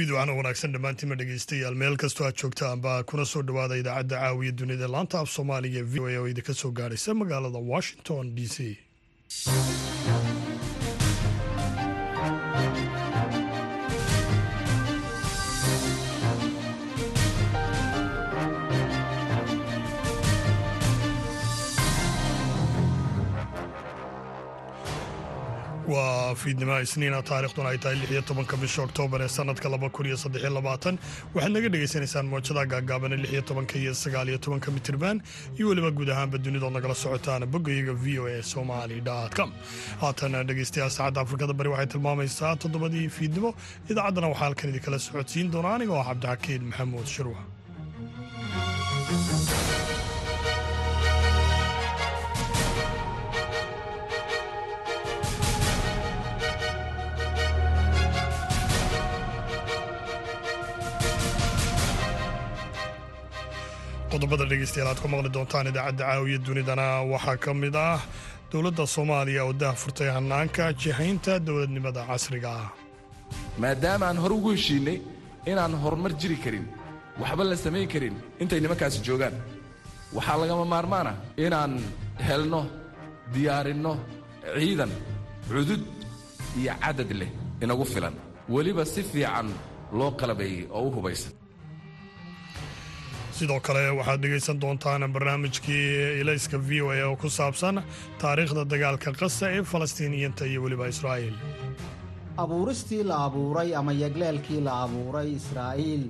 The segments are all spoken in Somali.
fiidwacana wanaagsan dhammaantiinma dhegeystayaal meel kastoo aad joogtaanba kuna soo dhowaada idaacadda caawiya dunida. Laanta af soomaaliga v o a oo idinka soo gaadhaysa magaalada washington d c fiidnimo isniina taarikhduna ay tahay lix iyo tobanka bisha oktoobar ee sanadka laba kun iyo saddex iyo labaatan waxaad naga dhagaysanaysaan moojada gaagaaban lix iyo tobanka iyo sagaal iyo tobanka mitirban iyo weliba guud ahaanba dunidood nagala socotaan boggayaga v o a somali com. haatan dhegeystayaal saacadda afrikada bari waxay tilmaamaysaa toddobadii fiidnimo idaacaddana waxaa halkan idinkala socodsiin doona aniga oo cabdixakiin maxamuud shirwa qodobada dhegeystayaal aad ku maqli doontaan idaacadda caawiya dunidana waxaa ka mid ah dowladda soomaaliya oo dah furtay hannaanka jihaynta dowladnimada casriga ah. Maadaama aan hore ugu heshiinnay inaan horumar jiri karin waxba la samayn karin intay nimankaasi joogaan. Waxaa lagama maarmaana inaan helno diyaarinno ciidan cudud iyo cadad leh inagu filan. Weliba si fiican loo qalabeeyey oo u hubaysan sidoo kale waxaad dhegaysan doontaan barnaamijkii ilayska v o a oo ku saabsan taariikhda dagaalka qasa ee falastiiniyiinta iyo weliba israa'iil. Abuuristii la abuuray ama yegleelkii la abuuray israa'iil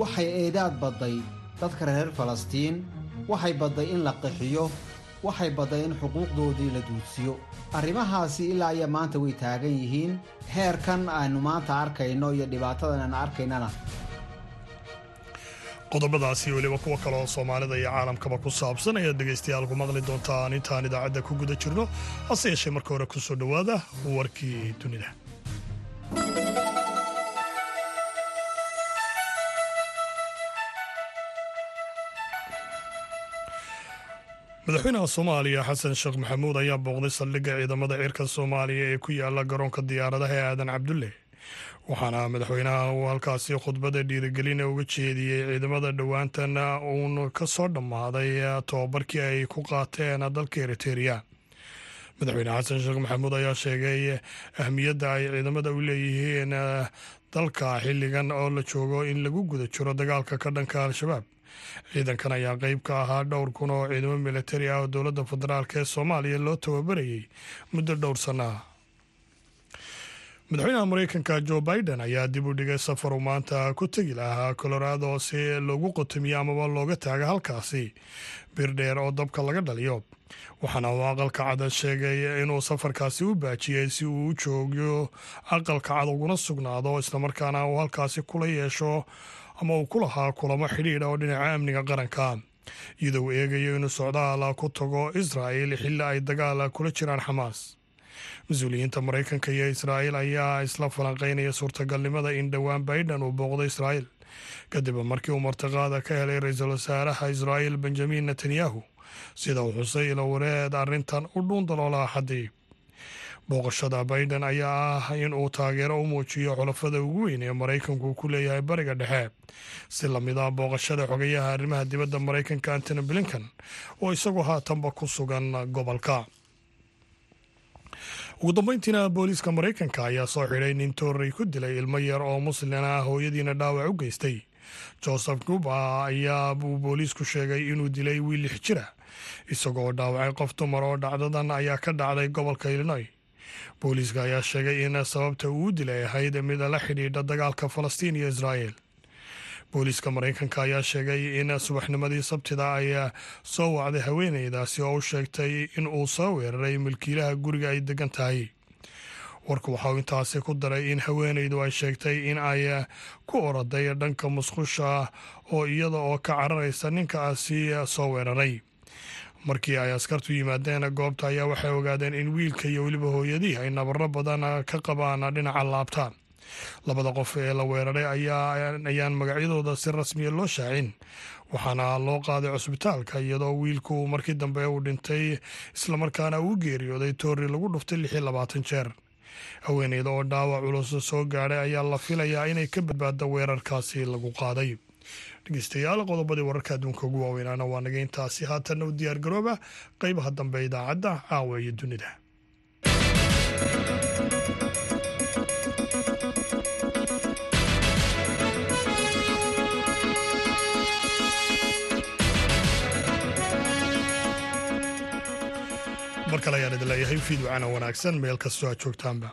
waxay eedaad badday dadka reer falastiin waxay badday in la qixiyo waxay badday in xuquuqdoodii la duudsiyo arrimahaasi ilaa iyo maanta way taagan yihiin. Heerkan aynu maanta arkayno iyo dhibaatadan aynu arkaynana. Qodobadaasi weliba kuwa kale oo soomaalida iyo caalamkaba ku saabsan ayaad dhegaystayaal ku maqli doontaan intaan idaacadda ku guda jirno hase yeeshee marka hore ku soo dhowaada warkii dunida madaxweynaha soomaaliya xasan sheekh maxamuud ayaa booqday saldhigga ciidamada cirka soomaaliya ee ku yaalla garoonka diyaaradaha ee aadan cabdulle. Waxaana madaxweynaha uu halkaasi khudbada dhiirigelina uga jeediyey ciidamada dhowaantan uun ka soo dhammaaday tobabarkii ay ku qaateen dalka eritereya madaxweyne xasan sheekh maxamuud ayaa sheegay ahmiyadda ay ciidamada u leeyihiin dalka xilligan oo la joogo in lagu guda jiro dagaalka ka dhanka al-shabaab ciidankan ayaa qeyb ka ahaa dhowr kun oo ciidamo militari ah oo dowladda federaalk ee soomaaliya loo tababarayay muddo dhowr sanno ah madaxweynaha mareykanka jo biden ayaa dib u dhigay safar uu maanta ku tegi lahaa colorado si loogu qotomiyo amaba looga taaga halkaasi. Bir dheer oo dabka laga dhaliyo waxaana uu aqalka cad sheegay inuu safarkaasi u baajiyey si uu u joogyo aqalka cad uguna sugnaado islamarkaana uu halkaasi kula yeesho ama uu ku lahaa kulamo xidhiidha oo dhinaca amniga qaranka. Iyadoo eegayo inuu socdaal ku tago israa'il xilli ay dagaal kula jiraan xamaas. Mas'uuliyiinta maraykanka iyo israa'iil ayaa isla falanqeynaya suurtagalnimada in dhowaan biden uu booqdo israa'iil. Kadib markii uu martiqaada ka helay ra'iisul wasaaraha israa'iil benjamin netanyahu sida uu xusay ilo wareed arrintan u dhuun daloola axaddii booqashada biden ayaa ah in uu taageero u muujiyo xulafada ugu weyn ee maraykanku ku leeyahay bariga dhexe. Si la mid ah booqashada xogayaha arrimaha dibadda maraykanka antony blinkan oo isagoo haatanba ku sugan gobolka. Ugu dambeyntiina booliiska maraykanka ayaa soo xidhay nin toorey ku dilay ilmo yar oo muslin ah hooyadiina dhaawac u geystay. Joseph guba ayaa uu booliisku sheegay inuu dilay wiil lix jira isagoo dhaawacay qof dumar oo dhacdadan ayaa ka dhacday gobolka illinoy booliiska ayaa sheegay in sababta uu dilay ahayd mid la xidhiidha dagaalka falastiin iyo israa'el booliiska maraykanka ayaa sheegay in subaxnimadii sabtida ay soo wacday haweeneydaasi oo u sheegtay in uu soo weeraray milkiilaha guriga ay degan tahay. Warku waxauu intaasi ku daray in haweeneydu ay sheegtay in ay ku oroday dhanka musqusha oo iyada oo ka cararaysa ninkaasi soo weeraray markii ay askartu yimaadeen goobta ayaa waxay ogaadeen in wiilka iyo weliba hooyadii ay nabaro badan ka qabaan dhinaca laabta. Labada qof ee la weeraray ayaan magacyadooda si rasmiya loo shaacin waxaana loo qaaday cusbitaalka iyadoo wiilku markii dambe uu dhintay islamarkaana uu geeriyooday toori lagu dhuftay lix iyo labaatan jeer. Haweeneyda oo dhaawac culus soo gaadhay ayaa la filayaa inay ka badbaado weerarkaasi lagu qaaday dhegeystayaal qodobadii wararka adduunka ugu waaweynaana waa naga intaasi haatanna u diyaar garooba qeybaha dambe idaacadda caawa iyo dunida mar kale ayaan idin leeyahay fiidwacana wanaagsan meel kastoo aad joogtaanba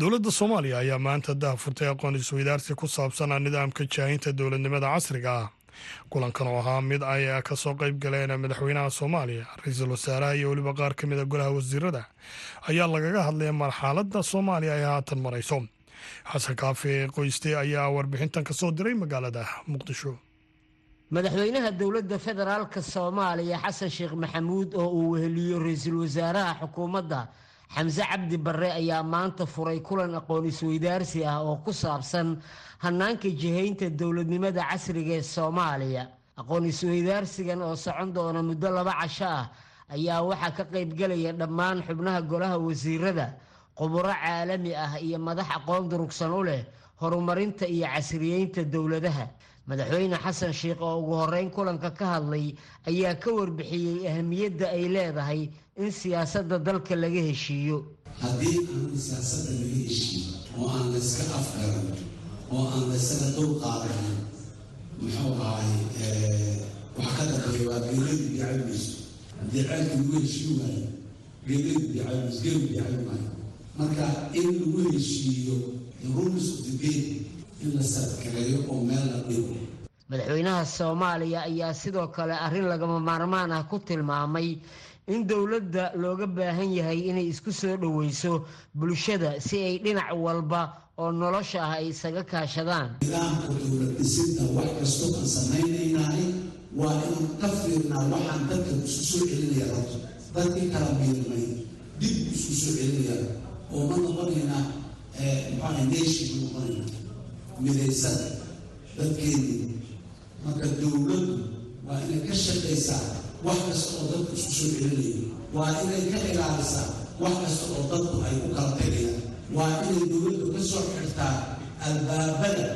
dowladda soomaaliya ayaa maanta daahfurtay aqoon isweydaarsi ku saabsan nidaamka jaahinta dowladnimada casriga ah. Kulankan oo ahaa mid ay ka soo qayb galeen madaxweynaha soomaaliya ra'iisul wasaaraha iyo weliba qaar ka mida golaha wasiirada ayaa lagaga hadlaya marxaladda soomaaliya ay haatan marayso. Xasan kaafe qoyste ayaa warbixintan ka soo diray magaalada muqdisho. Madaxweynaha dowladda federaalka soomaaliya xasan sheekh maxamuud oo uu weheliyo ra'iisul wasaaraha xukuumadda xamse cabdi barre ayaa maanta furay kulan aqoon isweydaarsi ah oo ku saabsan hanaanka jihaynta dowladnimada casriga ee soomaaliya. Aqoon isweydaarsigan oo socon doona muddo laba casho ah ayaa waxaa ka qaybgalaya dhammaan xubnaha golaha wasiirada quburo caalami ah iyo madax aqoon durugsan u leh horumarinta iyo casriyeynta dowladaha. Madaxweyne xasan sheekh oo ugu horeyn kulanka ka hadlay ayaa ka warbixiyey ahamiyadda ay leedahay in siyaasadda dalka laga heshiiyo. Haddii aan siyaasadda laga heshiiyo oo aan layska afgaran oo aan laysaga dul qaadanin muxuu ahay wax ka dambeeya waa geeladu bicaymayso haddii ceelka lagu heshiin waayo geeladu bicaymayso geelu bicay maayo marka in lagu heshiiyo rules of the game in la sadkareeyo oo meel la dhigo. Madaxweynaha soomaaliya ayaa sidoo kale arrin lagama maarmaan ah ku tilmaamay in dowladda looga baahan yahay inay isku soo dhoweyso bulshada si ay dhinac walba oo nolosha ah ay isaga kaashadaan. Nidaamka dowlad wax kastoo aan samaynaynahay waa inuu ka fiirnaa waxaan dadka isku soo celinaya rabto. Dadkii kala miirmay dib isku soo celinaya oo ma noqonayna maxaa nation ma noqonayna midaysan dadkeedii marka dowladdu waa inay ka shaqaysaa wax kasta oo dadku isku soo celinayo waa inay ka ilaalisaa wax kasta oo dadku ay ku kala tegayaan waa inay dowladdu ka soo xirtaa albaabada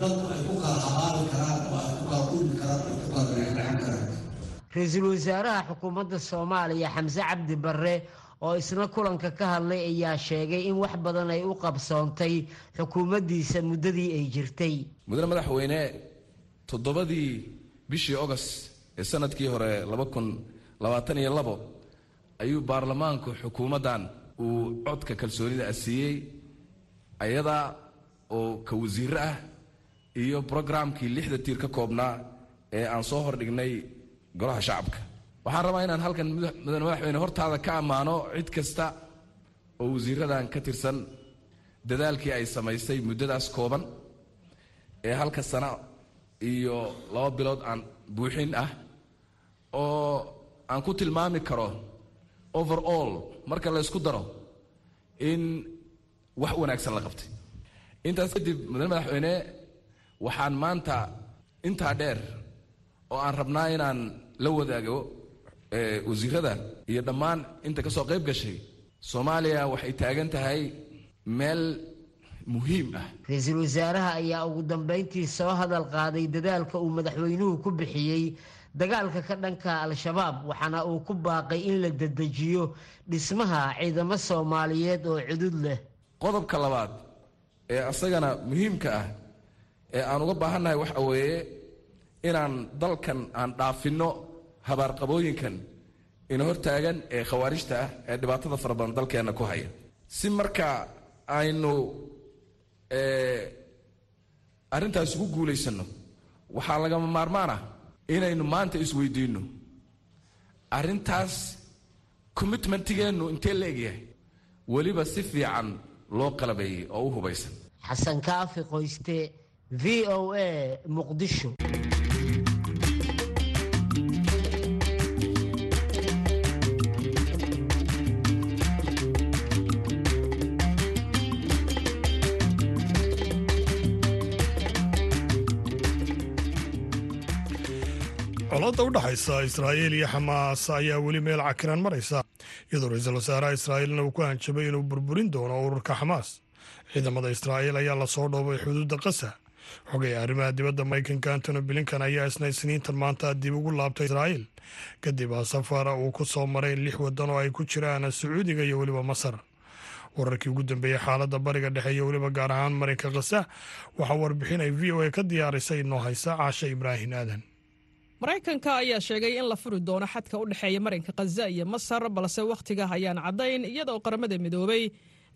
dadku ay ku kala habaari karaan oo ay ku kala dhulmi karaan oo ay ku kala dhexdhexan karaan. Ra'iisul wasaaraha xukuumadda soomaaliya xamse cabdi barre oo isna kulanka ka hadlay ayaa sheegay in wax badan ay u qabsoontay xukuumaddiisa muddadii ay jirtay. Mudane madaxweyne toddobadii bishii ogost ee sannadkii hore laba kun labaatan iyo labo ayuu baarlamaanku xukuumaddan uu codka kalsoonida asiiyey ayadaa oo ka wasiiro ah iyo brograamkii lixda tiir ka koobnaa ee aan soo hordhignay golaha shacabka. Waxaan rabaa inaan halkan mudane madaxweyne hortaada ka ammaano cid kasta oo wasiiradan ka tirsan dadaalkii ay samaysay muddadaas kooban ee halka sano iyo laba bilood aan buuxin ah oo aan ku tilmaami karo overall marka la ysku daro in wax wanaagsan la qabtay. Intaas kadib mudane madaxweyne waxaan maanta intaa dheer oo aan rabnaa inaan la wadaago wasiirada iyo dhammaan inta ka soo qayb gashay soomaaliya waxay taagan tahay meel muhiim ah. Ra'iisul wasaaraha ayaa ugu dambeyntii soo hadal qaaday dadaalka uu madaxweynuhu ku bixiyey dagaalka ka dhanka al-shabaab waxaana uu ku baaqay in la dedejiyo dhismaha ciidamo soomaaliyeed oo cudud leh. Qodobka labaad ee asagana muhiimka ah ee aan uga baahannahay waxa weeye inaan dalkan aan dhaafinno habaarqabooyinkan ina hortaagan ee khawaarijta ah ee dhibaatada fara badan dalkeenna ku haya. Si marka aynu arrintaas ugu guulaysanno waxaa lagama maarmaan ah inaynu maanta isweydiinno. Arrintaas commitmentigeennu intee la egyahay? Weliba si fiican loo qalabeeyey oo u hubaysan. Xasan kaafi qoyste v o a muqdisho colaadda u dhexaysa israa'iil iyo xamaas ayaa weli meel cakiran maraysa iyadoo ra'iisul wasaaraha israa'iilna uu ku hanjabay inuu burburin doono ururka xamaas. Ciidamada israa'iil ayaa la soo dhoobay xuduudda qasa xogaya arrimaha dibadda maraykanka antony blinkan ayaa isna isniintan maanta dib ugu laabtay israa'iil. Kadib safar uu ku soo maray lix waddan oo ay ku jiraan sacuudiga iyo weliba masar. Wararkii ugu dambeeyey xaaladda bariga dhexe iyo weliba gaar ahaan marinka khasa waxaa warbixin ay v o a ka diyaarisay inoo haysa caasha ibraahin aadan maraykanka ayaa sheegay in la furi doono xadka u dhexeeya marinka khaza iyo masar balse wakhtiga ayaan caddayn iyadoo qaramada midoobay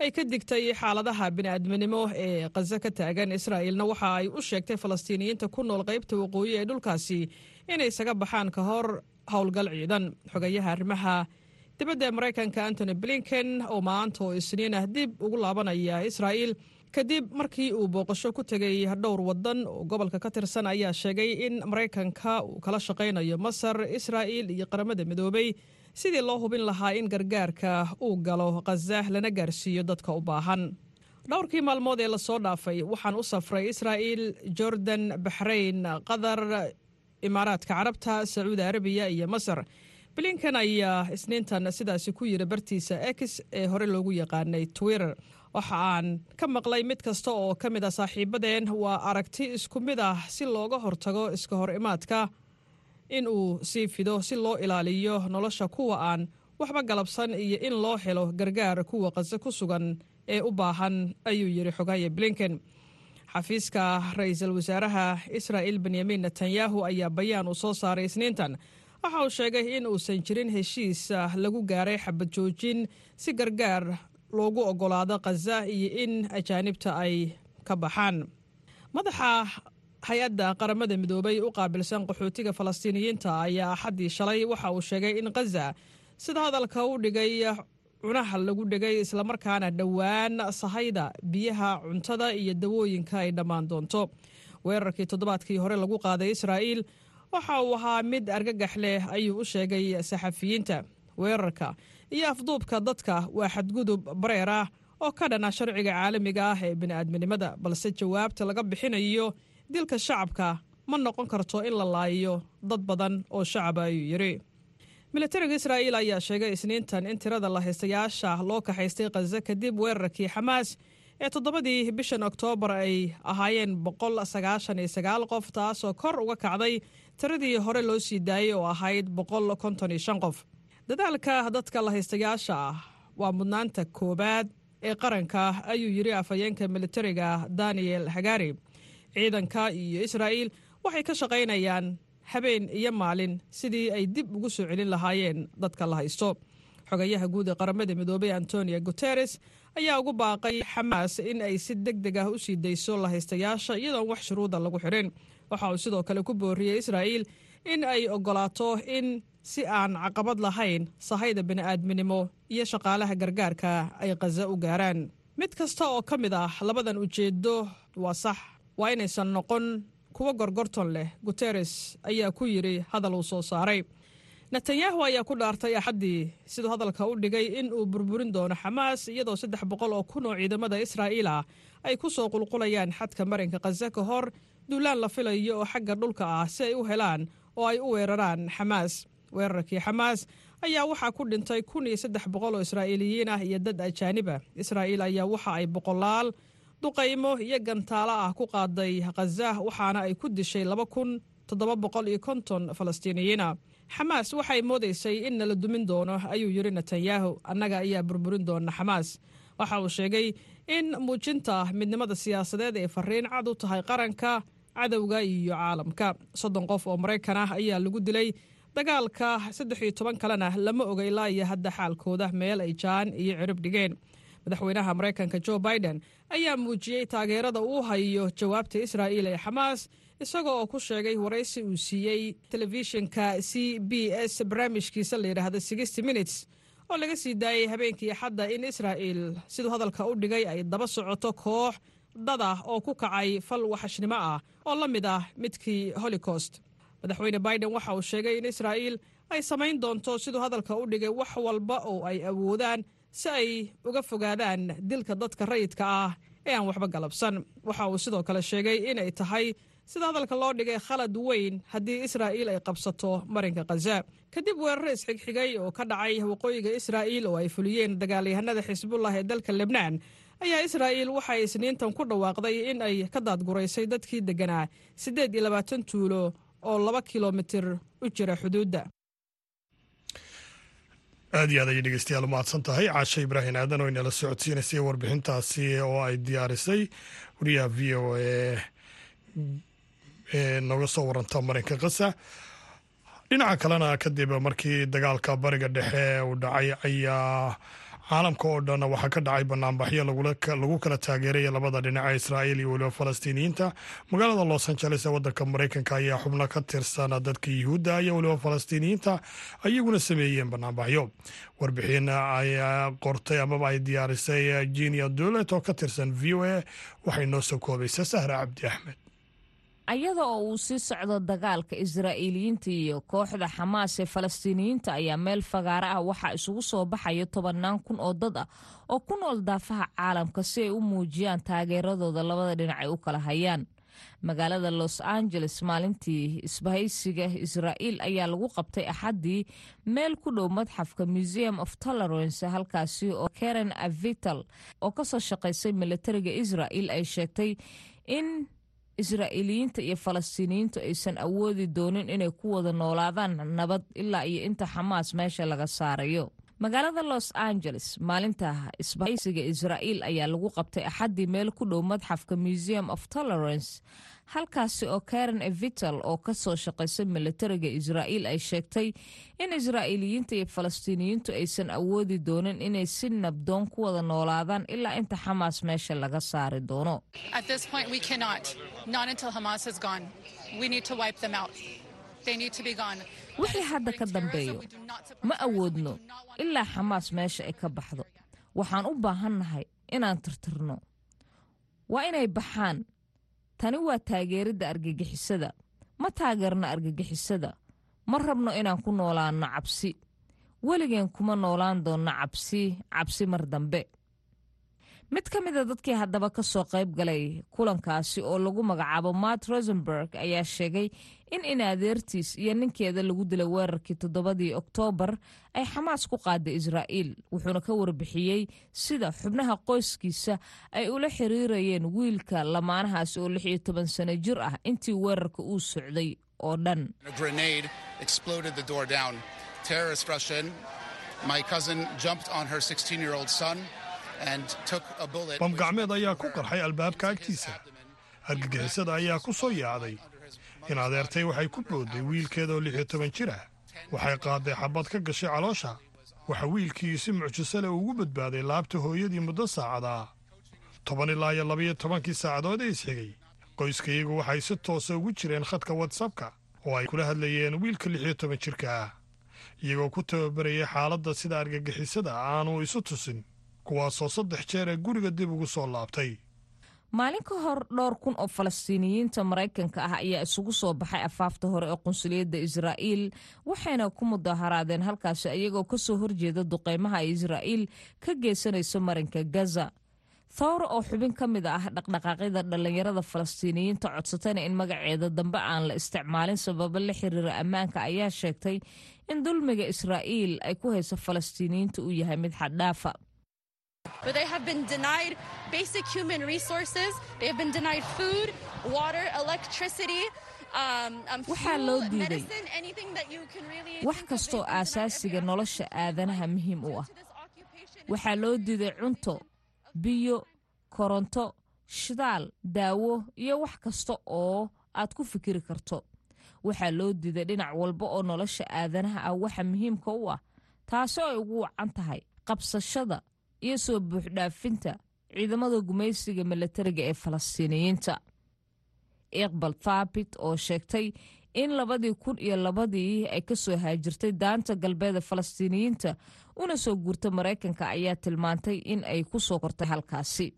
ay ka digtay xaaladaha bini'aadminimo ee khaza ka taagan. Israa'iilna waxa ay u sheegtay falastiiniyiinta ku nool qaybta waqooyi ee dhulkaasi inay isaga baxaan ka hor howlgal ciidan. Xogayaha arrimaha dibadda ee maraykanka antony blinken oo maanta oo isniin ah dib ugu laabanaya israa'iil kadib markii uu booqasho ku tegay dhowr waddan oo gobolka ka tirsan ayaa sheegay in maraykanka uu kala shaqaynayo masar israa'iil iyo qaramada midoobay. Sidii loo hubin lahaa in gargaarka uu galo khaza lana gaarsiiyo dadka u baahan. Dhowrkii maalmood ee la soo dhaafay waxaan u safray israa'iil jordan baxrayn qatar imaaraadka carabta sacuudi arabiya iyo masar. Blinkan ayaa isniintan sidaasi ku yiri bartiisa x ee hore loogu yaqaanay twitter waxa aan ka maqlay mid kasta oo ka mid a saaxiibadeen. Waa aragti isku mid ah si looga hortago iska hor imaadka in uu sii fido si loo ilaaliyo nolosha kuwa aan waxba galabsan iyo in loo helo gargaar kuwa qase ku sugan ee u baahan ayuu yidhi xogaye blinken. Xafiiska ra'iisul wasaaraha israa'il benyamin netanyahu ayaa bayaan uu soo saaray isniintan. Waxa uu sheegay in uusan jirin heshiis lagu gaaray xabad joojin si gargaar loogu oggolaado khaza iyo in ajaanibta ay ka baxaan. Madaxa hay'adda qaramada midoobay u qaabilsan qaxootiga falastiiniyiinta ayaa axaddii shalay waxa uu sheegay in khaza sida hadalka u dhigay cunaha lagu dhigay islamarkaana dhowaan sahayda biyaha cuntada iyo dawooyinka ay dhammaan doonto. Weerarkii toddobaadkii hore lagu qaaday israa'iil waxa uu ahaa mid argagax leh ayuu u sheegay saxafiyiinta. Weerarka iyo afduubka dadka waa xadgudub bareer ah oo ka dhana sharciga caalamiga ah ee bini'aadminimada balse jawaabta laga bixinayo dilka shacabka ma noqon karto in la laayiyo dad badan oo shacaba ayuu yidhi militariga israa'iil ayaa sheegay isniintan in tirada la haystayaasha loo kaxaystay khaza kadib weerarkii xamaas ee toddobadii bishan oktoobar ay ahaayeen boqol sagaashan iyo sagaal qof taasoo kor uga kacday tiradii hore loo sii daayey oo ahayd boqol konton iyo shan qof dadaalka dadka la haystayaasha ah waa mudnaanta koowaad ee qaranka ayuu yidhi afhayeenka militariga daniel hagari. Ciidanka iyo israa'iil waxay ka shaqaynayaan habeen iyo maalin sidii ay dib ugu soo celin lahaayeen dadka la haysto. Xogayaha guud ee qaramada midoobey antonio guteres ayaa ugu baaqay xamaas in ay si deg deg ah u sii dayso la haystayaasha iyadoon wax shuruuda lagu xidhin waxa uu sidoo kale ku booriyey israa'iil in ay oggolaato in si aan caqabad lahayn sahayda bini'aadminimo iyo shaqaalaha gargaarka ay khaza u gaaraan. Mid kasta oo ka mid ah labadan ujeeddo waa sax. Waa inaysan noqon kuwa gorgorton leh guteres ayaa ku yidhi hadal uu soo saaray. Netanyahu ayaa ku dhaartay axaddii siduu hadalka u dhigay in uu burburin doono xamaas iyadoo saddex boqol oo kun oo ciidamada israa'iil ah ay ku soo qulqulayaan xadka marinka khaza ka hor duulaan la filayo oo xagga dhulka ah si ay u helaan oo ay u weeraraan xamaas weerarkii xamaas ayaa waxaa ku dhintay kun iyo saddex boqol oo israa'iiliyiin ah iyo dad ajaanib ah israa'iil ayaa waxa ay boqolaal duqaymo iyo gantaalo ah ku qaaday khaza waxaana ay ku dishay laba kun toddoba boqol iyo konton falastiiniyiina xamaas waxay moodaysay in nala dumin doono ayuu yidhi netanyahu annaga ayaa burburin doona xamaas. Waxa uu sheegay in muujinta midnimada siyaasadeed ay fariin cad u tahay qaranka cadowga iyo caalamka. Soddon qof oo maraykan ah ayaa lagu dilay dagaalka saddex iyo toban kalena lama oga ilaa iyo hadda xaalkooda meel ay jaan iyo cirib dhigeen. Madaxweynaha maraykanka jo biden ayaa muujiyey taageerada uu hayo jawaabta israa'iil ee xamaas isaga oo ku sheegay waraysi uu siiyey telefishinka c b s barnaamijkiisa la yidhaahda sixty minutes oo laga sii daayey habeenkii axadda in israa'iil siduu hadalka u dhigay ay daba socoto koox dad ah oo ku kacay fal waxashnimo ah oo la mid ah midkii holocost madaxweyne biden waxa uu sheegay in israa'iil ay samayn doonto siduu hadalka u dhigay wax walba oo ay awoodaan si ay uga fogaadaan dilka dadka rayidka ah ee aan waxba galabsan. Waxa uu sidoo kale sheegay inay tahay sida hadalka loo dhigay khalad weyn haddii israa'iil ay qabsato marinka khaza kadib weeraro isxigxigay oo ka dhacay waqooyiga israa'iil oo ay fuliyeen dagaalyahanada xisbullah ee dalka lebnaan ayaa israa'iil waxay isniintan ku dhawaaqday in ay ka daadguraysay dadkii degganaa siddeed iyo labaatan tuulo oo laba kilomitir u jira xuduudda. Aad iyo aad ayay dhegeystayaal u mahadsan tahay. Caashe ibraahim aadan oo inala socodsiinaysay warbixintaasi oo ay diyaarisay. Wariyaha v o a ee nooga soo waranta marinka kasa dhinaca kalena kadib markii dagaalka bariga dhexe uu dhacay ayaa caalamka oo dhan waxaa ka dhacay banaanbaxyo lagu kala taageeraya labada dhinaca israa'iil iyo weliba falastiiniyiinta. Magaalada los angeles ee wadanka maraykanka ayaa xubno ka tirsan dadka yuhuudda iyo weliba falastiiniyiinta ayaguna sameeyeen banaanbaxyo. Warbixin ayaa qortay amaba ay diyaarisay jinia dulet oo ka tirsan v o a waxay noo soo koobaysa sahra cabdi axmed ayada oo uu sii socdo dagaalka israa'iiliyiinta iyo kooxda xamaas ee falastiiniyiinta ayaa meel fagaara ah waxaa isugu soo baxaya tobannaan kun oo dad ah oo ku nool daafaha caalamka si ay u muujiyaan taageeradooda labada dhinac ay u kala hayaan. Magaalada los angeles maalintii isbahaysiga israa'iil ayaa lagu qabtay axaddii meel ku dhow madxafka museum of tolerance halkaasi oo karen avital oo ka soo shaqaysay militariga israa'iil ay sheegtay in israa'iiliyiinta iyo falastiiniyiintu aysan awoodi doonin inay ku wada noolaadaan nabad ilaa iyo inta xamaas meesha laga saarayo. Magaalada los angeles maalinta isbahaysiga israa'iil ayaa lagu qabtay axaddii meel ku dhow madxafka museum of tolerance halkaasi oo karen evital oo ka soo shaqaysa militariga israa'iil ay sheegtay in israa'iiliyiinta iyo falastiiniyiintu aysan awoodi doonin inay si nabdoon ku wada noolaadaan ilaa inta xamaas meesha laga saari doono. Wixii hadda ka dambeeyo ma awoodno ilaa xamaas meesha ay ka baxdo. Waxaan u baahannahay inaan tirtirno. Waa inay baxaan tani waa taageeridda argagixisada. Ma taageerno argagixisada. Ma rabno inaan ku noolaanno cabsi. Weligeen kuma noolaan doonno cabsi cabsi mar dambe mid ka mida dadkii haddaba ka soo qayb galay kulankaasi oo lagu magacaabo matt rosenberg ayaa sheegay in inadeertiis iyo ninkeeda lagu dilay weerarkii toddobadii oktoobar ay xamaas ku qaaday israa'iil wuxuuna ka warbixiyey sida xubnaha qoyskiisa ay ula xiriirayeen wiilka lamaanahaasi oo lix iyo toban sano jir ah intii weerarka uu socday oo dhan bamgacmeed ayaa ku qarxay albaabka agtiisa. argagixisada ayaa ku soo yaacday in adeertay waxay ku boodday wiilkeedaoo lix iyo toban jir ah waxay qaaday xabad ka gashay caloosha. waxa wiilkii si mucjiso leh ugu badbaaday laabta hooyadii muddo saacadaa toban ilaa iyo labaiyo tobankii saacadood ee isxigay. Qoyskayagu waxay si toosa ugu jireen khadka watsapka oo ay kula hadlayeen wiilka lix iyo toban jirka. Ah iyagoo ku tababarayay xaaladda sida argagixisada aanu isu tusin kuwaasoo saddex jeer ee guriga dib ugu soo laabtay. Maalin ka hor dhowr kun oo falastiiniyiinta maraykanka ah ayaa isugu soo baxay afaafta hore ee qunsuliyadda israa'iil waxayna ku mudaharaadeen halkaasi iyagoo ka soo horjeeda duqeymaha ay israa'iil ka geysanayso marinka gaza. Thawra oo xubin ka mid ah dhaqdhaqaaqyada dhallinyarada falastiiniyiinta codsatayna in magaceeda dambe aan la isticmaalin sababo la xiriira ammaanka ayaa sheegtay in dulmiga israa'iil ay ku hayso falastiiniyiinta uu yahay mid xaddhaafa But they have been denied basic human resources. They have been denied food, water, electricity. waxaa loo diiday wax kastoo aasaasiga nolosha aadanaha muhiim u ah waxaa loo diiday cunto biyo koronto shidaal daawo iyo wax kasta oo aad ku fikiri karto waxaa loo diiday dhinac walba oo nolosha aadanaha ah waxa muhiimka u ah taasi ay ugu wacan tahay qabsashada iyo soo buuxdhaafinta ciidamada gumaysiga milatariga ee falastiiniyiinta. Iqbal thaabit oo sheegtay in labadii kun iyo labadii ay ka soo haajirtay daanta galbeeda falastiiniyiinta una soo guurta maraykanka ayaa tilmaantay in ay ku soo kortay halkaasi.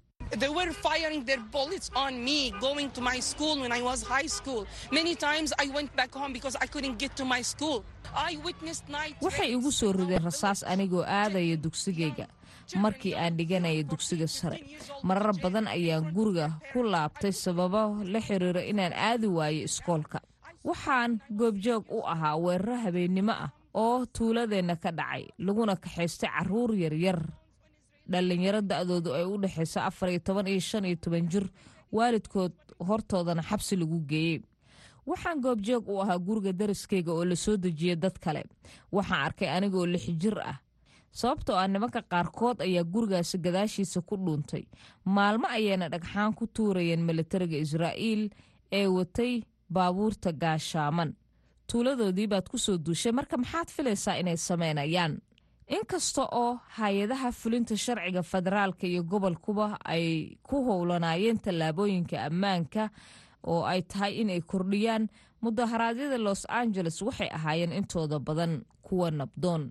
Waxay igu soo rideen rasaas anigoo aadaya dugsigayga markii aan dhiganaya dugsiga sare. Marar badan ayaan guriga ku laabtay sababo la xiriira inaan aadi waayo iskoolka. Waxaan goobjoog u ahaa weeraro habeennimo ah oo tuuladeenna ka dhacay laguna kaxaystay carruur yaryar dhallinyaro da'doodu ay u dhexayso afar iyo toban iyo shan iyo toban jir waalidkood hortoodana xabsi lagu geeyey. Waxaan goobjoog u ahaa guriga daraskayga oo la soo dejiyay dad kale. Waxaan arkay anigoo lix jir ah sababtoo ah nimanka qaarkood ayaa gurigaasi gadaashiisa ku dhuuntay. Maalmo ayayna dhagxaan ku tuurayeen militariga israa'iil ee watay baabuurta gaashaaman tuuladoodii baad ku soo duushay marka maxaad filaysaa inay samaynayaan inkasta oo hay'adaha fulinta sharciga federaalka iyo gobolkuba ay ku howlanaayeen tallaabooyinka ammaanka oo ay tahay inay kordhiyaan mudaharaadyada los angeles waxay ahaayeen intooda badan kuwa nabdoon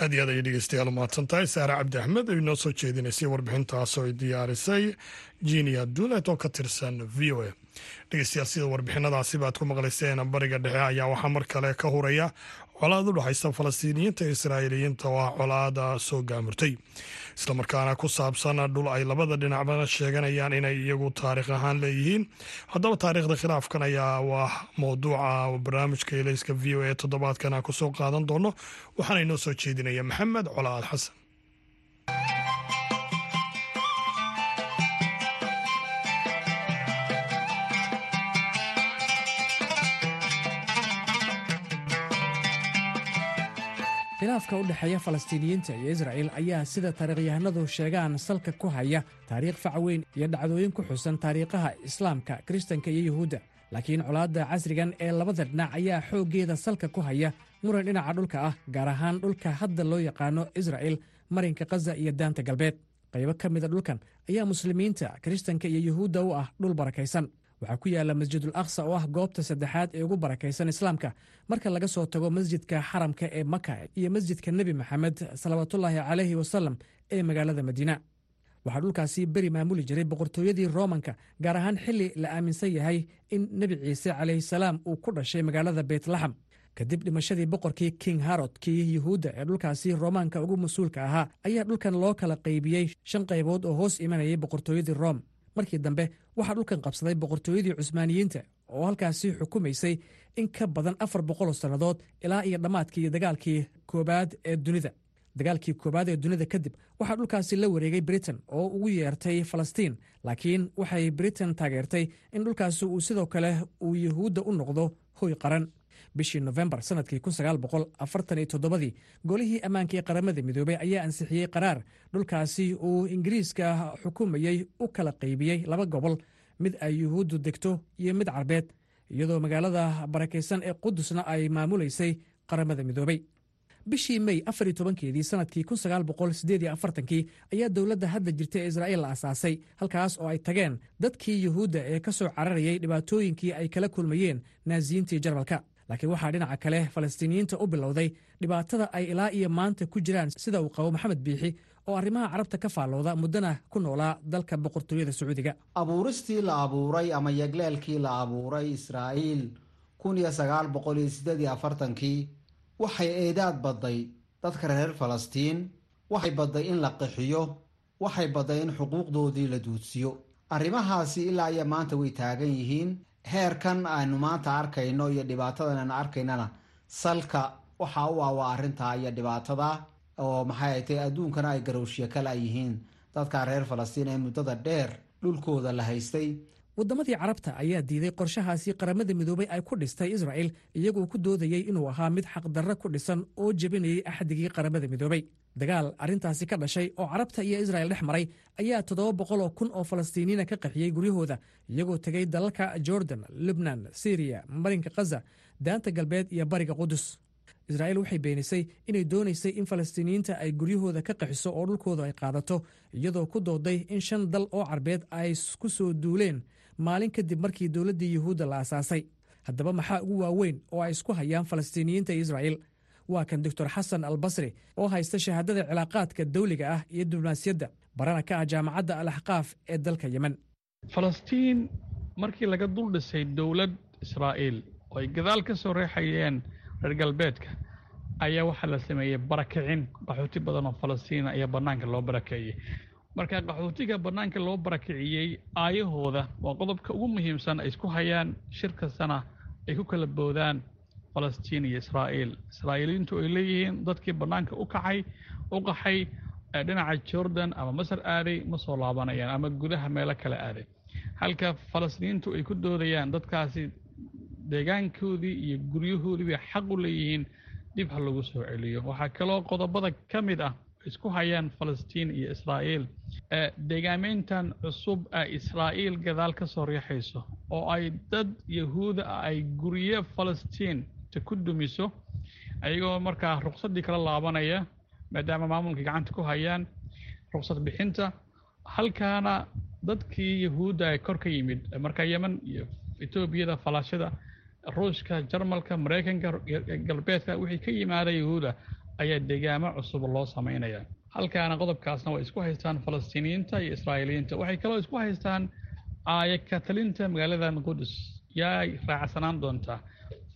aad iyo aad ayay dhegeystayaal umahadsan tahay saare cabdi axmed ay noo soo jeedinaysay warbixintaas diyaarisay jinia dulet oo ka tirsan v o a dhegeystayaal sida warbixinadaasi baad ku maqlayseen bariga dhexe ayaa waxaa mar kale ka huraya colaad u dhexaysa falastiiniyiinta iyo israa'iiliyiinta oo ah colaada soo gaamurtay. Islamarkaana ku saabsan dhul ay labada dhinacba sheeganayaan inay iyagu taariikh ahaan leeyihiin. Haddaba taariikhda khilaafkan ayaa waa mowduuca barnaamijka ilayska v o a toddobaadkan aan ku soo qaadan doono. Waxaana inoo soo jeedinaya maxamed colaad xasan khilaafka u dhexeeya falastiiniyiinta iyo israa'il ayaa sida taariikhyahanadu sheegaan salka ku haya taariikh fac weyn iyo dhacdooyin ku xusan taariikhaha islaamka kiristanka iyo yuhuudda. Laakiin colaadda casrigan ee labada dhinac ayaa xooggeeda salka ku haya muran dhinaca dhulka ah gaar ahaan dhulka hadda loo yaqaano israa'il marinka khaza iyo daanta galbeed. Qaybo ka mida dhulkan ayaa muslimiinta kiristanka iyo yuhuudda u ah dhul barakaysan waxaa ku yaalla masjidul aqsa oo ah goobta saddexaad ee ugu barakaysan islaamka. Marka laga soo tago masjidka xaramka ee maka iyo masjidka nebi maxamed salawaatullaahi calayhi wasalam ee magaalada madiina waxaa dhulkaasi beri maamuli jiray boqortooyadii roomanka gaar ahaan xilli la aaminsan yahay in nebi ciise calayhisalaam uu ku dhashay magaalada beytlaxam kadib dhimashadii boqorkii king harod kii yuhuudda ee dhulkaasi roomaanka ugu mas'uulka ahaa ayaa dhulkan loo kala qaybiyey shan qaybood oo hoos imanayay boqortooyadii room markii dambe waxaa dhulkan qabsaday boqortooyadii cusmaaniyiinta oo halkaasi xukumaysay in ka badan afar boqoloo sannadood ilaa iyo dhammaadkii dagaalkii koobaad ee dunida. Dagaalkii koobaad ee dunida kadib waxaa dhulkaasi la wareegay britain oo ugu yeertay falastiin. Laakiin waxay britain taageertay in dhulkaasi uu sidoo kale uu yuhuudda u noqdo hoy qaran bishii nofembar sannadkii ii golihii ammaanka ee qaramada midoobey ayaa ansixiyey qaraar. Dhulkaasi uu ingiriiska xukumayey u kala qaybiyey laba gobol mid ay yuhuuddu degto iyo mid carbeed iyadoo magaalada barakaysan ee qudusna ay maamulaysay qaramada midoobey bishii mey afartobankeedii sannadkii kii ayaa dowladda hadda jirta ee israa'iil la asaasay halkaas oo ay tageen dadkii yuhuudda ee ka soo cararayay dhibaatooyinkii ay kala kulmayeen naasiyiintii jarmalka laakiin waxaa dhinaca kale falastiiniyiinta u bilowday dhibaatada ay ilaa iyo maanta ku jiraan sida uu qabo maxamed biixi oo arrimaha carabta ka faallooda muddana ku noolaa dalka boqortooyada sacuudiga. Abuuristii la abuuray ama yagleelkii la abuuray israa'iil kii waxay eedaad badday dadka reer falastiin waxay badday in la qixiyo waxay badday in xuquuqdoodii la duudsiyo arrimahaasi ilaa iyo maanta way taagan yihiin heerkan aynu maanta arkayno iyo dhibaatadan aynu arkaynana salka waxa u ah waa arrintaa iyo dhibaatada oo maxay ay tahay adduunkana ay garowshiya kala yihiin. Dadka reer falastiin ee muddada dheer dhulkooda la haystay waddamadii carabta ayaa diiday qorshahaasi qaramada midoobay ay ku dhistay israa'il iyagoo ku doodayey inuu ahaa mid xaqdarro ku dhisan oo jebinayay axdigii qaramada midoobay. Dagaal arrintaasi ka dhashay oo carabta iyo israa'il dhex maray ayaa toddoba boqoloo kun oo falastiiniina ka qaxiyey guryahooda iyagoo tegey dalalka jordan lubnan siriya marinka khaza daanta galbeed iyo bariga qudus israa'iil waxay beenisay inay doonaysay in falastiiniyiinta ay guryahooda ka qaxiso oo dhulkooda ay qaadato iyadoo ku dooday in shan dal oo carbeed ay ku soo duuleen maalin kadib markii dowladdii yuhuudda la asaasay haddaba maxaa ugu waaweyn oo ay isku hayaan falastiiniyiinta israa'iil? Waa kan doctor xasan albasri oo haysta shahaadada cilaaqaadka dawliga ah iyo diblomaasiyadda barana ka ah jaamacadda al axqaaf ee dalka yemen. Falastiin markii laga dul dhisay dowlad israa'iil oo ay gadaal ka soo reexayeen reer galbeedka ayaa waxaa la sameeyey barakicin qaxooti badan oo falastiina ayaa bannaanka loo barakeeyey marka qaxootiga bannaanka loo barakiciyey aayahooda waa qodobka ugu muhiimsan ay isku hayaan shir kastana ay ku kala boodaan falastiin iyo israa'iil. Israa'iiliyiintu ay leeyihiin dadkii bannaanka u kacay u qaxay dhinaca jordan ama masar aaday ma soo laabanayaan ama gudaha meelo kale aaday. Halka falastiiniintu ay ku doodayaan dadkaasi deegaankoodii iyo guryahoodii bay xaq u leeyihiin dib ha lagu soo celiyo. Waxaa kaloo qodobada ka mid ah isku hayaan falastiin iyo israa'iil deegaameyntan cusub ee israa'iil gadaal ka soo riixayso oo ay dad yahuuda ah ay guryo falastiinta ku dumiso ayagoo markaa ruqsaddii kala laabanaya maadaama maamulka gacanta ku hayaan ruqsad bixinta halkaana dadkii yahuudda ee kor ka yimid marka yemen iyo etoobiyada falaashada ruushka jarmalka maraykanka galbeedka wixii ka yimaada yahuuda ayaa deegaamo cusub loo samaynaya halkaana qodobkaasna way isku haystaan falastiiniyiinta iyo israa'iiliyiinta. Waxay kaloo isku haystaan aaya ka talinta magaaladan qudus yaa raacsanaan doontaa.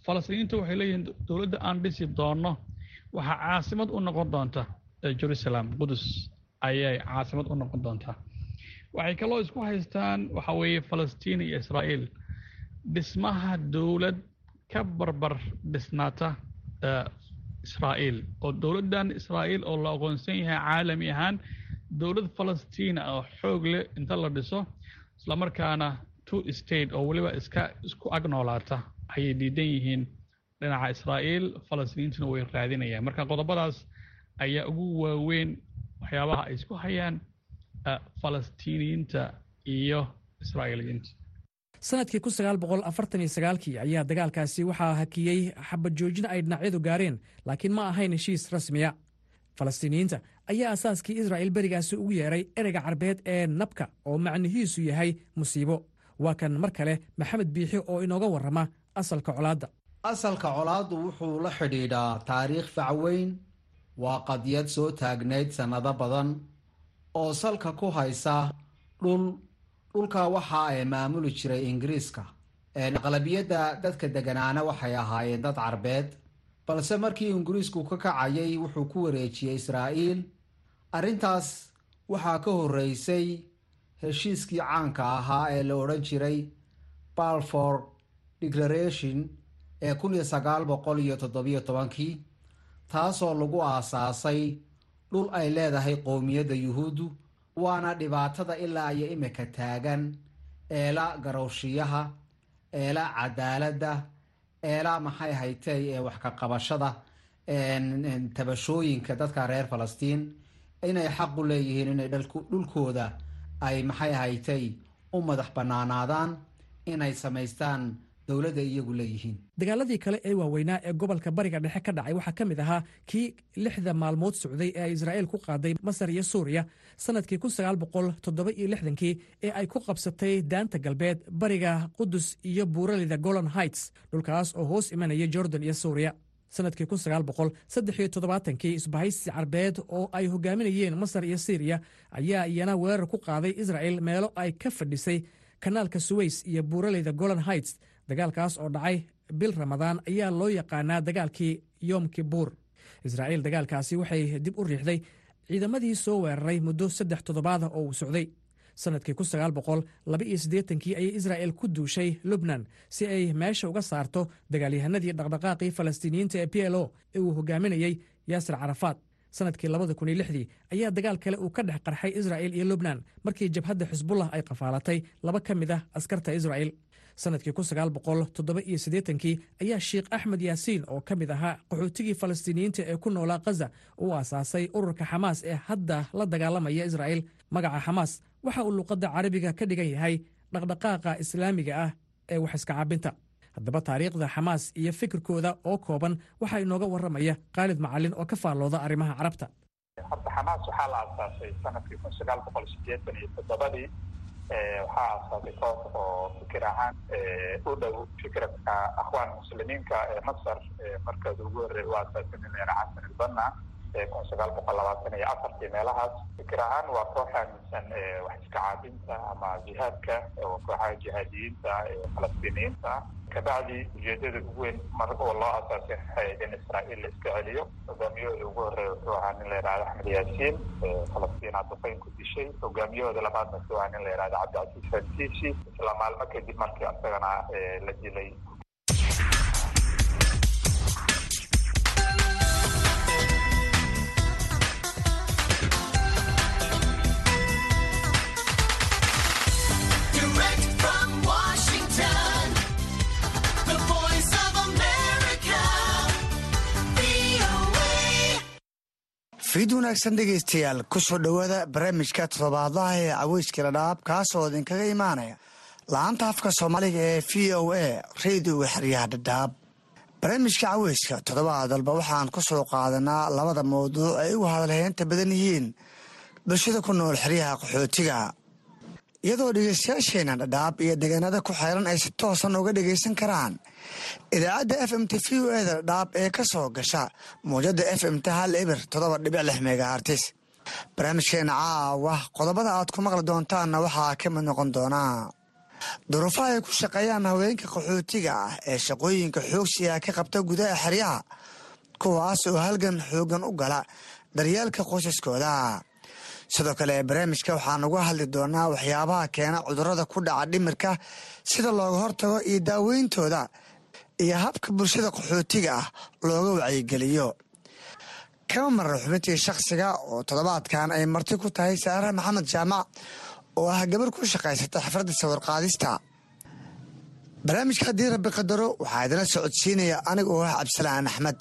Falastiiniyiinta waxay leeyihiin dowladda aan dhisi doonno. Waxaa caasimad u noqon doonta jerusalem qudus. Ayay caasimad u noqon doontaa. Waxay kaloo isku haystaan waxa weeye falastiin iyo israa'iil. Dhismaha dowlad ka barbar dhisnaata israa'iil oo dowladdan israa'iil oo la aqoonsan yahay caalami ahaan dowlad falastiin oo xoog leh inta la dhiso islamarkaana two state oo weliba iska isku ag noolaata ayay diidan yihiin dhinaca israa'iil falastiiniintuna way raadinayaan. Marka qodobadaas ayaa ugu waaweyn waxyaabaha ay isku hayaan falastiiniyiinta iyo israa'iiliyiinta sannadkii ayaa dagaalkaasi waxaa hakiyey xabajoojin ay dhinacyadu gaareen laakiin ma ahayn heshiis rasmiya. Falastiiniyiinta ayaa asaaskii israa'iil berigaasi ugu yeeray ereyga carbeed ee nabka oo macnihiisu yahay musiibo. Waa kan mar kale maxamed biixi oo inooga warrama asalka colaadda. Asalka colaaddu wuxuu la xidhiidhaa taariikh facweyn waa qadiyad soo taagnayd sannado badan oo salka ku haysa dhul dhulkaa waxa ay maamuli jiray ingiriiska. Aqlabiyadda dadka deganaana waxay ahaayeen dad carbeed balse markii ingiriisku ka kacayay wuxuu ku wareejiyey israa'iil. Arrintaas waxaa ka horreysay heshiiskii caanka ahaa ee la odhan jiray balfour declaration ee kun iyo sagaal boqol iyo toddobiyo tobankii taasoo lagu aasaasay dhul ay leedahay qowmiyadda yuhuuddu waana dhibaatada ilaa iyo imika taagan eela garowshiyaha eela cadaaladda eela maxay haytay ee wax ka qabashada tabashooyinka dadka reer falastiin. Inay xaq u leeyihiin inay dhulkooda ay maxay haytay u madax bannaanaadaan inay samaystaan dowladda iyagu leeyihiin. Dagaaladii kale ee waaweynaa ee gobolka bariga dhexe ka dhacay waxaa ka mid ahaa kii lixda maalmood socday ee ay israa'iil ku qaaday masar iyo suuriya sannadkii kun sagaal boqol toddoba iyo lixdankii ee ay ku qabsatay daanta galbeed bariga qudus iyo buuralida golan heights dhulkaas oo hoos imanaya jordan iyo suuriya. Sannadkii kun sagaal boqol saddex iyo toddobaatankii isbahaysi carbeed oo ay hogaaminayeen masar iyo siiriya ayaa iyana weerar ku qaaday israa'il meelo ay ka fadhisay kanaalka suweys iyo buuraleyda golan heights dagaalkaas oo dhacay bil ramadaan ayaa loo yaqaanaa dagaalkii yom kibuur israa'iil dagaalkaasi waxay dib u riixday ciidamadii soo weeraray muddo saddex toddobaadah oo uu socday. Sannadkii kun ayay israa'il ku duushay lubnan si ay meesha uga saarto dagaalyahanadii dhaqdhaqaaqii falastiiniyiinta ee p l o ee uu hogaaminayey yaasir carafaad sannadkii labada ayaa dagaal kale uu ka dhex qarxay israa'il iyo lubnan markii jabhadda xisbullah ay qafaalatay laba ka mid ah askarta israa'il iyo siddeetankii ayaa sheikh axmed yaasiin oo ka mid ahaa qaxootigii falastiiniyiinta ee ku noolaa khaza uu aasaasay ururka xamaas ee hadda la dagaalamaya israa'il magaca xamaas waxa uu luuqadda carabiga ka dhigan yahay dhaqdhaqaaqa islaamiga ah ee wax iska caabinta haddaba taariikhda xamaas iyo fikirkooda oo kooban waxaa inooga warramaya khaalid macalin oo ka faallooda arrimaha carabta aasaasay toddobadii waxaa aasaasay koox oo fikir ahaan u dhow fikradka akhwaan muslimiinka ee masar markaad ugu horreey u aasaasanayeen xasan ilbanna kun sagaal boqol labaatan iyo afartii meelahaas. Fikir ahaan waa koox aaminsan wax iska caabinta ama jihaadka oo kooxaha jihaadiyiinta ee falastiiniyiinta ah kabacdi ujeedada ugu weyn mar oo loo asaasay waxay in israa'iil la iska celiyo. Hogaamiyahooda ugu horreeya wuxuu ahaa nin la yidhahdo axmed yaasiin falastiin aduqeyn ku dishay. Hogaamiyahooda labaadna wuxuu ahaa nin la yidhahdo cabdicasiis fantiisi isla maalmo kadib markii asagana la dilay fiid wanaagsan dhegaystayaal ku soo dhowaada barnaamijka toddobaadlaha ee caweyska ladhaab kaasoo idinkaga imaanaya la'aanta afka soomaaliga ee v o a radioga xeryaha dhadhaab. Barnaamijka caweyska toddobaad dalba waxaan ku soo qaadanaa labada mawduuc ay ugu hadalheynta badan yihiin bulshada ku nool xeryaha qaxootiga iyadoo dhegeystayaasheena dhadhaab iyo deegaanada ku xeeran ay si toosan uga dhegaysan karaan. Idaacadda f m t v o eda dhadhaab ee ka soo gasha muwjada f m t hal eber toddoba dhibic lix megahartis barnaamijkeena caawa qodobada aad ku maqli doontaanna waxaa ka mid noqon doonaa duruufaha ay ku shaqeeyaan haweenka qaxootiga ah ee shaqooyinka xoogsiga ka qabta gudaha xeryaha kuwaas oo halgan xoogan u gala daryeelka qoysaskooda sidoo kale barnaamijka waxaan uga hadli doonaa waxyaabaha keena cudurrada ku dhaca dhimirka sida looga hortago iyo daaweyntooda iyo habka bulshada qaxootiga ah looga wacyigeliyo kama marar xubintii shakhsiga oo toddobaadkan ay marti ku tahay saare maxamed jaamac oo ah gabar ku shaqaysata xafladda sawirqaadista. Barnaamijka haddii rabbi qadaro waxaa idinla socodsiinaya aniga oo ah cabdisalaan axmed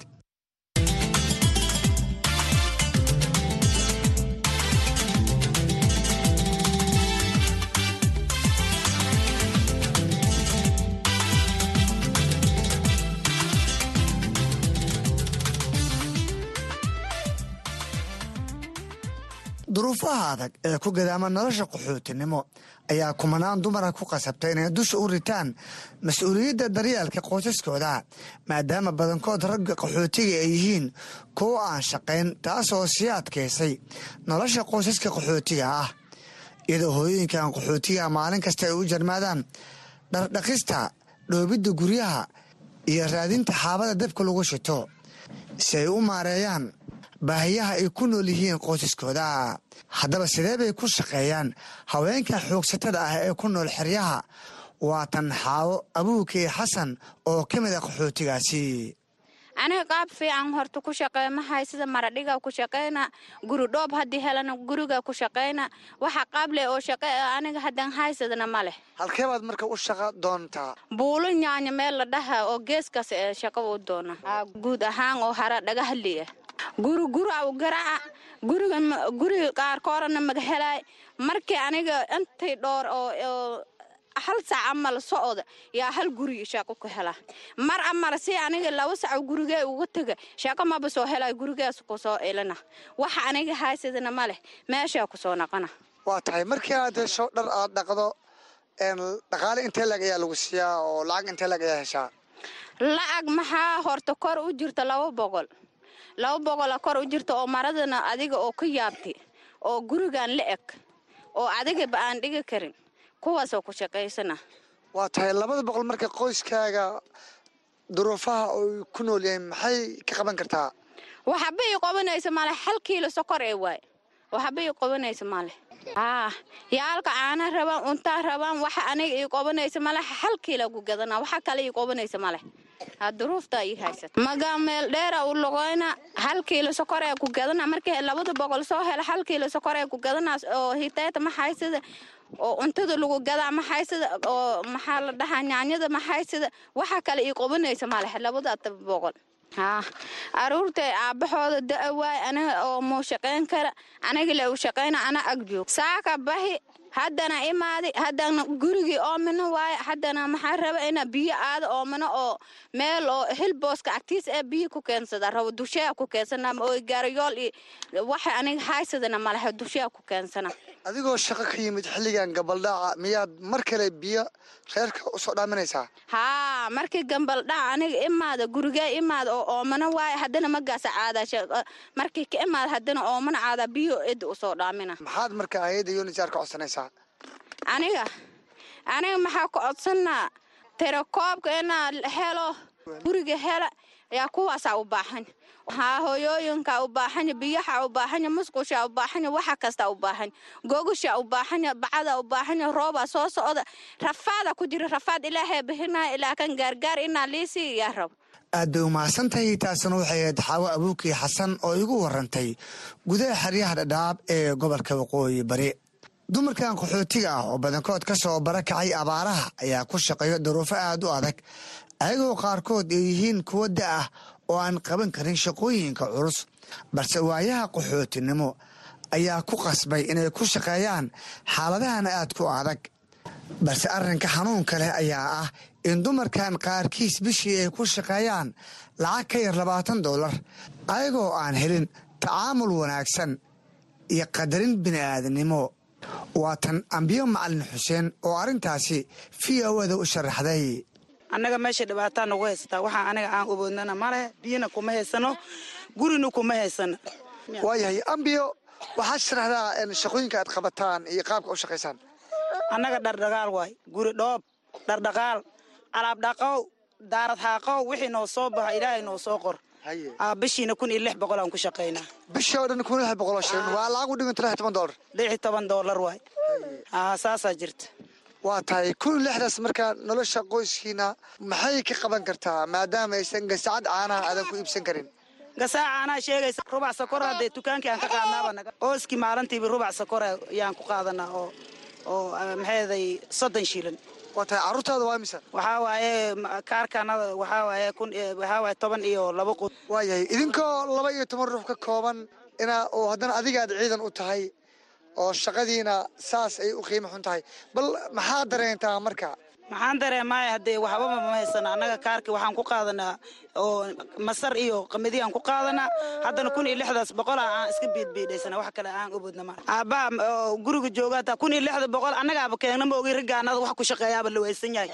duruufaha adag ee ku gadaama nolosha qaxootinimo ayaa kumanaan dumara ku qasabtay inay dusha u ritaan mas'uuliyadda daryeelka qoysaskooda maadaama badankood ragga qaxootiga ay yihiin kuwo aan shaqayn taasoo sii adkaysay nolosha qoysaska qaxootiga ah. Iyadoo hooyooyinkan qaxootiga maalin kasta ay u jarmaadaan dhardhaqista dhoobidda guryaha iyo raadinta xaabada dabka lagu shito si ay u maareeyaan baahiyaha ay ku nool yihiin qoysaskooda. Haddaba sidee bay ku shaqeeyaan? Haweenka xoogsatada ah ee ku nool xeryaha waa tan xaawo abuukey xasan oo ka mid a qaxootigaasi aniga qaab fiican horta ku shaqey mahay sida maradhiga ku shaqeyna guri dhoob haddii helana guriga ku shaqeyna waxa qaable oo shaqe aniga haddan haysadana ma leh halkee baad marka u shaqa doontaa buulo nyaanya meel la dhaha oo geeskaas ee shaqo u doona guud ahaan oo hara dhagahli ah guri guri aw garaca guriga guri qaarkoorana maga helaay markii aniga intay dhoor oo hal sac amal socda yaa hal guri shaaqo ku hela. Mar amar si aniga laba sac gurigee uga tega shaaqo maba soo helay gurigees ku soo elina waxa aniga haysadana ma leh meeshaa ku soo naqana. Waa tahay markii aad hesho dhar aad dhaqdo dhaqaale intee lag ayaa lagu siiyaa oo lacag intee lag ayaa heshaa? Lacag maxaa horta kor u jirta laba boqol. Laba boqola kor u jirta oo maradana adiga oo ka yaabti oo gurigan la eg oo adigaba aan dhigi karin kuwaasoo ku shaqaysana. Waa tahay labada boqol marka qoyskaaga duruufaha oy ku nool yahay maxay ka qaban kartaa? Waxba ii qabanaysa male hal kiilo sokor ee waay. Waxba ii qabanaysa male haa yaalka caana rabaan untaa rabaan waxa aniga ii qabanaysa male hal kiila ku gadana waxa kale ii qabanaysa male duruufta ii haysata maga meel dheera u logoyna hal kiilo sokor ee ku gadana. Markii labada boqol soo hela hal kiilo sokor ee ku gadana oo hiteeta ma haysada oo cuntada lagu gadaa ma haysada oo maxaa la dhahaa nyaanyada ma haysada waxa kale ii qabanaysa male labada boqol. Haa aruurta aabaxooda da'a waay aniga oo muu shaqayn kara aniga le u shaqayna ana ag joog. Saaka bahi haddana imaadi haddana gurigii oomino waaye haddana maxaa raba ina biyo aado oomino oo meel oo hilbooska agtiis ee biyo ku keensada rabo dusheya ku keensana oo gaarayool iyo waxa aniga haysadana malaha dusheya ku keensana. Adigoo shaqo ka yimid xilligan gabaldhaca miyaad mar kale biyo reerka u soo dhaaminaysaa? Haa markii gambaldhaca aniga imaada gurigee imaada oo oomano waaye haddana magaasa caada markii ka imaada haddana oomana caada biyo cidda u soo dhaamina maxaad marka hay'adda yunisar ka codsanaysaa aniga aniga maxaa ku codsanaa tirakoobka inaa helo guriga hela. Yaa kuwaasaa u baahan. Haa hooyooyinka u baahanya biyaha u baahanya musqusha u baahanya waxa kasta u baahanya gogasha u baahanya bacada u baahanya rooba soo socda. Rafaada ku jira rafaad ilaahay bixinaya ilaa kan gaargaar inaa liisii yaa rabo aad bay umahadsan tahay taasina waxay ahayd xaawo abuukii xasan oo igu warantay gudaha xeryaha dhadhaab ee gobolka waqooyi bari dumarkan qaxootiga ah oo badankood ka soo barakacay abaaraha ayaa ku shaqeeya duruufo aad u adag ayagoo qaarkood ay yihiin kuwo da ah oo aan qaban karin shaqooyinka culus. Balse waayaha qaxootinimo ayaa ku qasbay inay ku shaqeeyaan xaaladahan aad ku adag. Balse arrinka xanuunka leh ayaa ah in dumarkan qaarkiis bishii ay ku shaqeeyaan lacag ka yar labaatan dollar ayagoo aan helin tacaamul wanaagsan iyo qadarin bini'aadanimo waa tan ambiyo macalin xuseen oo arrintaasi v o ada u sharaxday annaga meesha dhibaataa nagu haysataa waxaa aniga aan uboodnana maleh biyana kuma haysano gurina kuma haysano waayahay ambiyo waxaad sharaxdaa shaqooyinka aad qabataan iyo qaabka u shaqaysaan annaga dhardhagaal waay. Guri dhoob dhardhaqaal alaab dhaqow daarad haaqow wixii noo soo baxa ilaahay noo soo qor bishiina kun iyo lix boqol aan ku shaqaynaa bishii oo dhan kun iyo lix boqol oo shilin waa lacag u dhiganta lix toban dollar. Lix iyo toban dollar waay. Aa saasaa jirta. Waa tahay kun iyo lixdaas markaa nolosha qoyskiina maxay ka qaban kartaa maadaama aysan gasacad caanaha aadan ku iibsan karin? Gasaa caanaha sheegaysa rubac sakor haddee dukaankii aan ka qaadnaaba ooskii maalintiiba rubac sakor ayaan ku qaadanaa oo oo maxeeday soddon shilin waa tahay carruurtaada waa imisa waxaa waaye kaarkanada waxaa waaye kun waxaa waaye toban iyo laba qud waayahay idinkoo laba iyo toban ruux ka kooban inaa oo haddana adigaad ciidan u tahay oo shaqadiina saas ay u qiimo xun tahay. Bal maxaa dareentaa marka maxaan dareemaaya haddee waxbaba ma haysana? Annaga kaarkii waxaan ku qaadanaa oo masar iyo qamadi aan ku qaadanaa haddana kun iyo lixdaas boqol ah aan iska biidbiidhaysana wax kale aan ubodna ma aabbaha oo guriga jooga hataa kun iyo lixda boqol annagaaba keegna ma ogi raggaanada wax ku shaqeeyaaba la waysan yahay.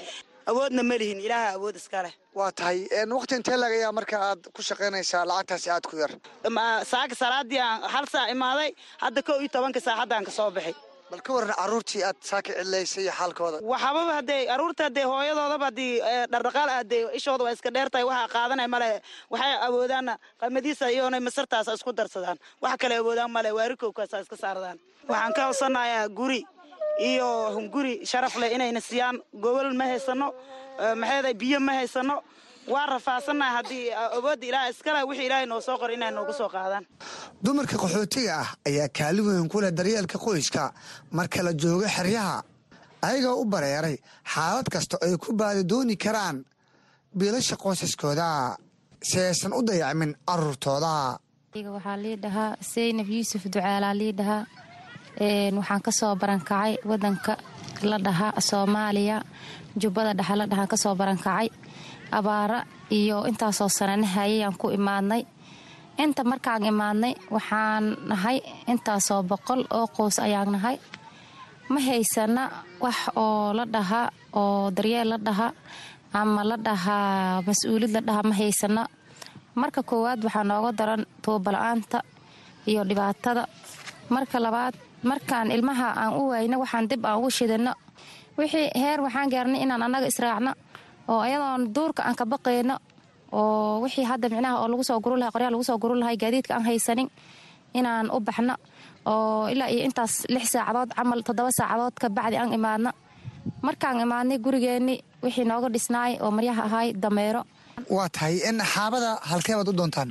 Awoodna ma lihin ilaaha awood iska leh. Waa tahay. Waqti intee lagayaa marka aad ku shaqaynaysaa lacagtaasi aad ku yar? Saaka salaadii aan hal saa imaaday hadda kow iyo tobanka saacaddaan ka soo baxay bal ka waran carruurtii aad saaka cidlaysay iyo xaalkooda waxababa haddee carruurta haddee hooyadoodaba haddii dhardhaqaal aadee ishooda waa iska dheer tahay waxaa qaadanay male waxay awoodaanna qamadiisa iyoona masartaasa isku darsadaan. Wax kale awoodaan male waarikowkaasa iska saardaan waxaan ka hodsanayaa guri iyo guri sharaf leh inayna siiyaan gobol ma haysano maxeeda biyo ma haysano. Waa rafaasannaha haddii awoodda ilaah iskale wixii ilaahay noo soo qor inay noogu soo qaadaan dumarka qaxootiga ah ayaa kaalin weyn ku leh daryeelka qoyska. Marka la joogo xeryaha ayagoo u bareeray xaalad kasta ay ku baadi dooni karaan biilasha qoysaskooda si aysan u dayacmin carruurtooda waxaa lii dhahaa saynab yuusuf ducaalaa lii dhahaa waxaan ka soo barankacay wadanka la dhahaa soomaaliya jubbada dhexe la dhahaan ka soo barankacay abaara iyo intaasoo sananahayayaan ku imaadnay inta markaan imaadnay waxaan nahay intaasoo boqol oo qoys ayaan nahay. Ma haysana wax oo la dhahaa oo daryeel la dhaha ama la dhahaa mas'uulid la dhaha ma haysana. Marka koowaad waxaa nooga daran tuubala'aanta iyo dhibaatada. Marka labaad markaan ilmaha aan u waayno waxaan dib aan ugu shidano wixii heer waxaan gaarnay inaan annaga israacno oo ayadoon duurka aan ka baqayno oo wixii hadda micnaha oo lagu soo guru lahay qoryaha lagu soo guru lahay gaadiidka aan haysanin inaan u baxno oo ilaa iyo intaas lix saacadood camal toddoba saacadood ka bacdi aan imaadno. Markaan imaadnay gurigeenni wixii nooga dhisnaay oo maryaha ahaay dameero. Waa tahay in xaabada halkeebaad u doontaan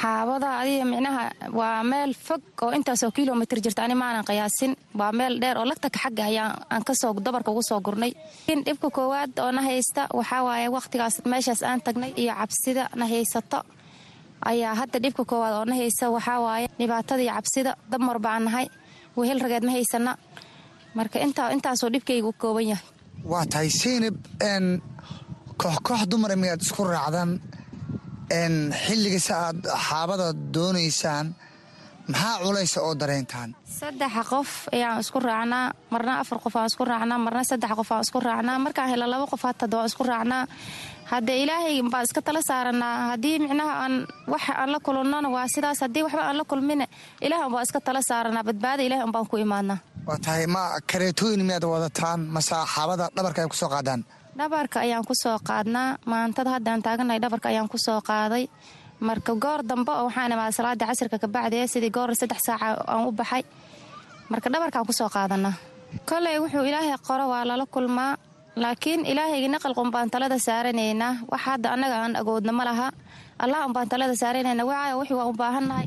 xaabada adiga micnaha waa meel fog oo intaasoo kilomitr jirta. Ani maanan qiyaasin. Waa meel dheer oo lagtaka xagga ayaan ka soo dabarka ugu soo gurnay. Dhibka koowaad oo na haysta waxaa waaye wakhtigaas meeshaas aan tagnay iyo cabsida na haysato ayaa hadda dhibka koowaad oo na haysta waxaa waaye dhibaatada cabsida damar baan nahay. Wehel rageed ma haysana. Marka intaasoo dhibkayga u kooban yahay. Waa tahay seynab koox koox dumara miyaad isku raacdan xilligase aad xaabada doonaysaan maxaa culaysa oo dareentaan saddexa qof ayaan isku raacnaa marna afar qof aan isku raacnaa marna saddex qof aan isku raacnaa. Markaan hela laba qof hatada waan isku raacnaa. Haddee ilaahay baan iska tala saaranaa haddii micnaha aan wax aan la kulannona waa sidaas. Haddii waxba aan la kulmine ilaah unbaan iska tala saaranaa badbaada ilaah unbaan ku imaadnaa. Waa tahay ma kareetooyin miyaad wadataan? Mase xaabada dhabarka ay ku soo qaadaan dhabarka ayaan ku soo qaadnaa. Maantada haddaan taaganahay dhabarka ayaan ku soo qaaday. Marka goor dambe oo waxaan imaada salaada casirka kabacdee sidii goor saddex saaca aan u baxay marka dhabarkaan ku soo qaadanaa koley wuxuu ilaahay qoro waa lala kulmaa. Laakiin ilaahayga naqalqun baan talada saaranaynaa. Wax hadda annaga aan agoodna ma laha allah unbaan talada saaranaynaa waayo wixii waan u baahannahay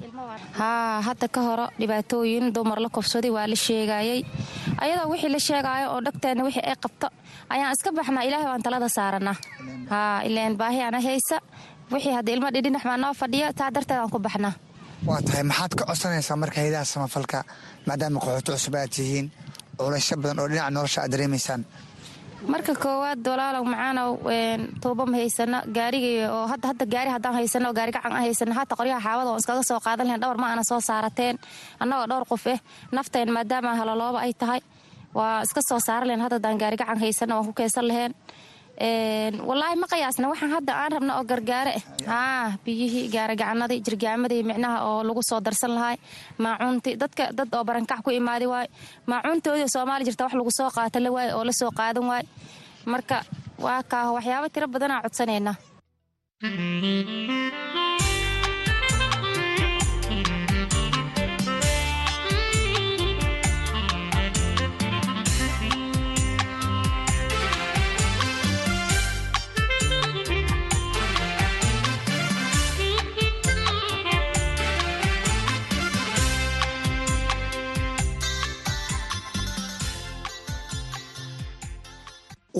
hadda ka horo dhibaatooyin dumar la kobsaday waa la sheegayey. Ayadoo wixii la sheegaayo oo dhagteenna wixii ay qabto ayaan iska baxnaa ilaahay baan talada saaranaa haa ileen baahi ana haysa wixii hadda ilmo dhidhinax baa noo fadhiya taa darteed aan ku baxnaa. Waa tahay maxaad ka codsanaysaa marka haydaha samafalka maadaama qaxooti cusub aad tihiin culaysyo badan oo dhinaca nolosha aad dareemaysaan marka koowaad walaalow macaanow tuuba ma haysano gaarigii oo hadda gaari haddaan haysano gaari gacan aan haysano hata qoryaha xaawada oon iskaga soo qaadan lahayn dhowr ma aana soo saarateen. Annagoo dhowr qof eh nafteen maadaama halalooba ay tahay waa iska soo saaran lahayn hadda haddaan gaari gacan haysano waan ku keensan laheen walaahi ma qiyaasna? Waxaan hadda aan rabna oo gargaare. Ah biyihii gaaragacanadii jirgaamadii micnaha oo lagu soo darsan lahay. Maacuunti dadka dad oo barankac ku imaadi waay. Maacuuntoodii soomaali jirta wax lagu soo qaata la waay oo la soo qaadan waay. Marka waa kaa waxyaabo tiro badanaa codsanaynaa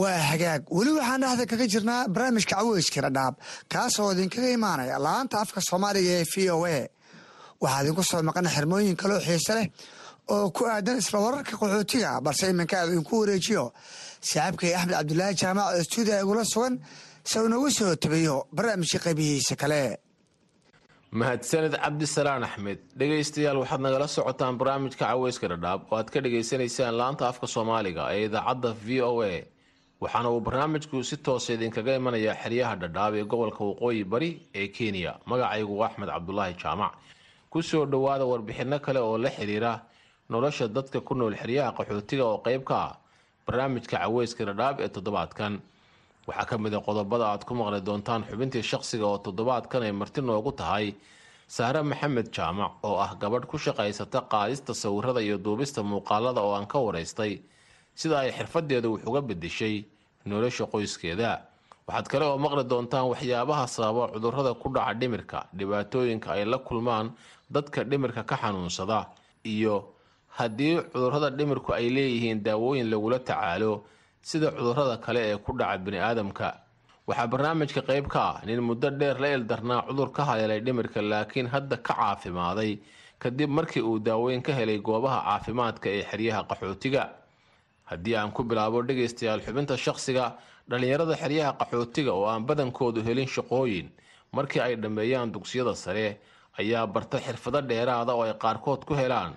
waa hagaag. Weli waxaan dhexda kaga jirnaa barnaamijka caweyska dhadhaab kaasoo idinkaga imaanaya laanta afka soomaaliga ee v o a. Waxaa idinku soo maqan xirmooyin kaloo xiise leh oo ku aadan isla wararka qaxootiga balse iminka aad idinku wareejiyo. Saaxiibkay axmed cabdulaahi jaamac oo stuudiya igula sugan se unagu soo tabeeyo barnaamijka qaybihiisa kale. Mahadsanid cabdisalaan axmed dhegaystayaal waxaad nagala socotaan barnaamijka caweyska dhadhaab oo aad ka dhagaysanaysaan laanta afka soomaaliga ee idaacadda v o a waxaana uu barnaamijku si toosa idinkaga imanayaa xeryaha dhadhaab ee gobolka waqooyi bari ee kenya magacaygu axmed cabdulaahi jaamac. Ku soo dhowaada warbixinno kale oo la xiriira nolosha dadka ku nool xeryaha qaxootiga oo qayb ka ah barnaamijka caweyska dhadhaab ee toddobaadkan. Waxaa ka mid a qodobada aad ku maqli doontaan xubintii shaqsiga oo toddobaadkan ay marti noogu tahay. Sahre maxamed jaamac oo ah gabadh ku shaqaysata qaadista sawirada iyo duubista muuqaalada oo aan ka waraystay sida ay xirfadeedu wax uga bedeshay nolosha qoyskeeda. Waxaad kale oo maqli doontaan waxyaabaha sababa cudurrada ku dhaca dhimirka dhibaatooyinka ay la kulmaan dadka dhimirka ka xanuunsada iyo haddii cudurrada dhimirku ay leeyihiin daawooyin lagula tacaalo sida cudurrada kale ee ku dhaca biniaadamka. Waxaa barnaamijka qayb ka ah nin muddo dheer la ildarnaa cudur ka haleelay dhimirka laakiin hadda ka caafimaaday kadib markii uu daaweyn ka helay goobaha caafimaadka ee xeryaha qaxootiga haddii aan ku bilaabo dhegaystayaal xubinta shaqsiga dhallinyarada xeryaha qaxootiga oo aan badankoodu helin shaqooyin markii ay dhammeeyaan dugsiyada sare ayaa barta xirfado dheeraada oo ay qaarkood ku helaan.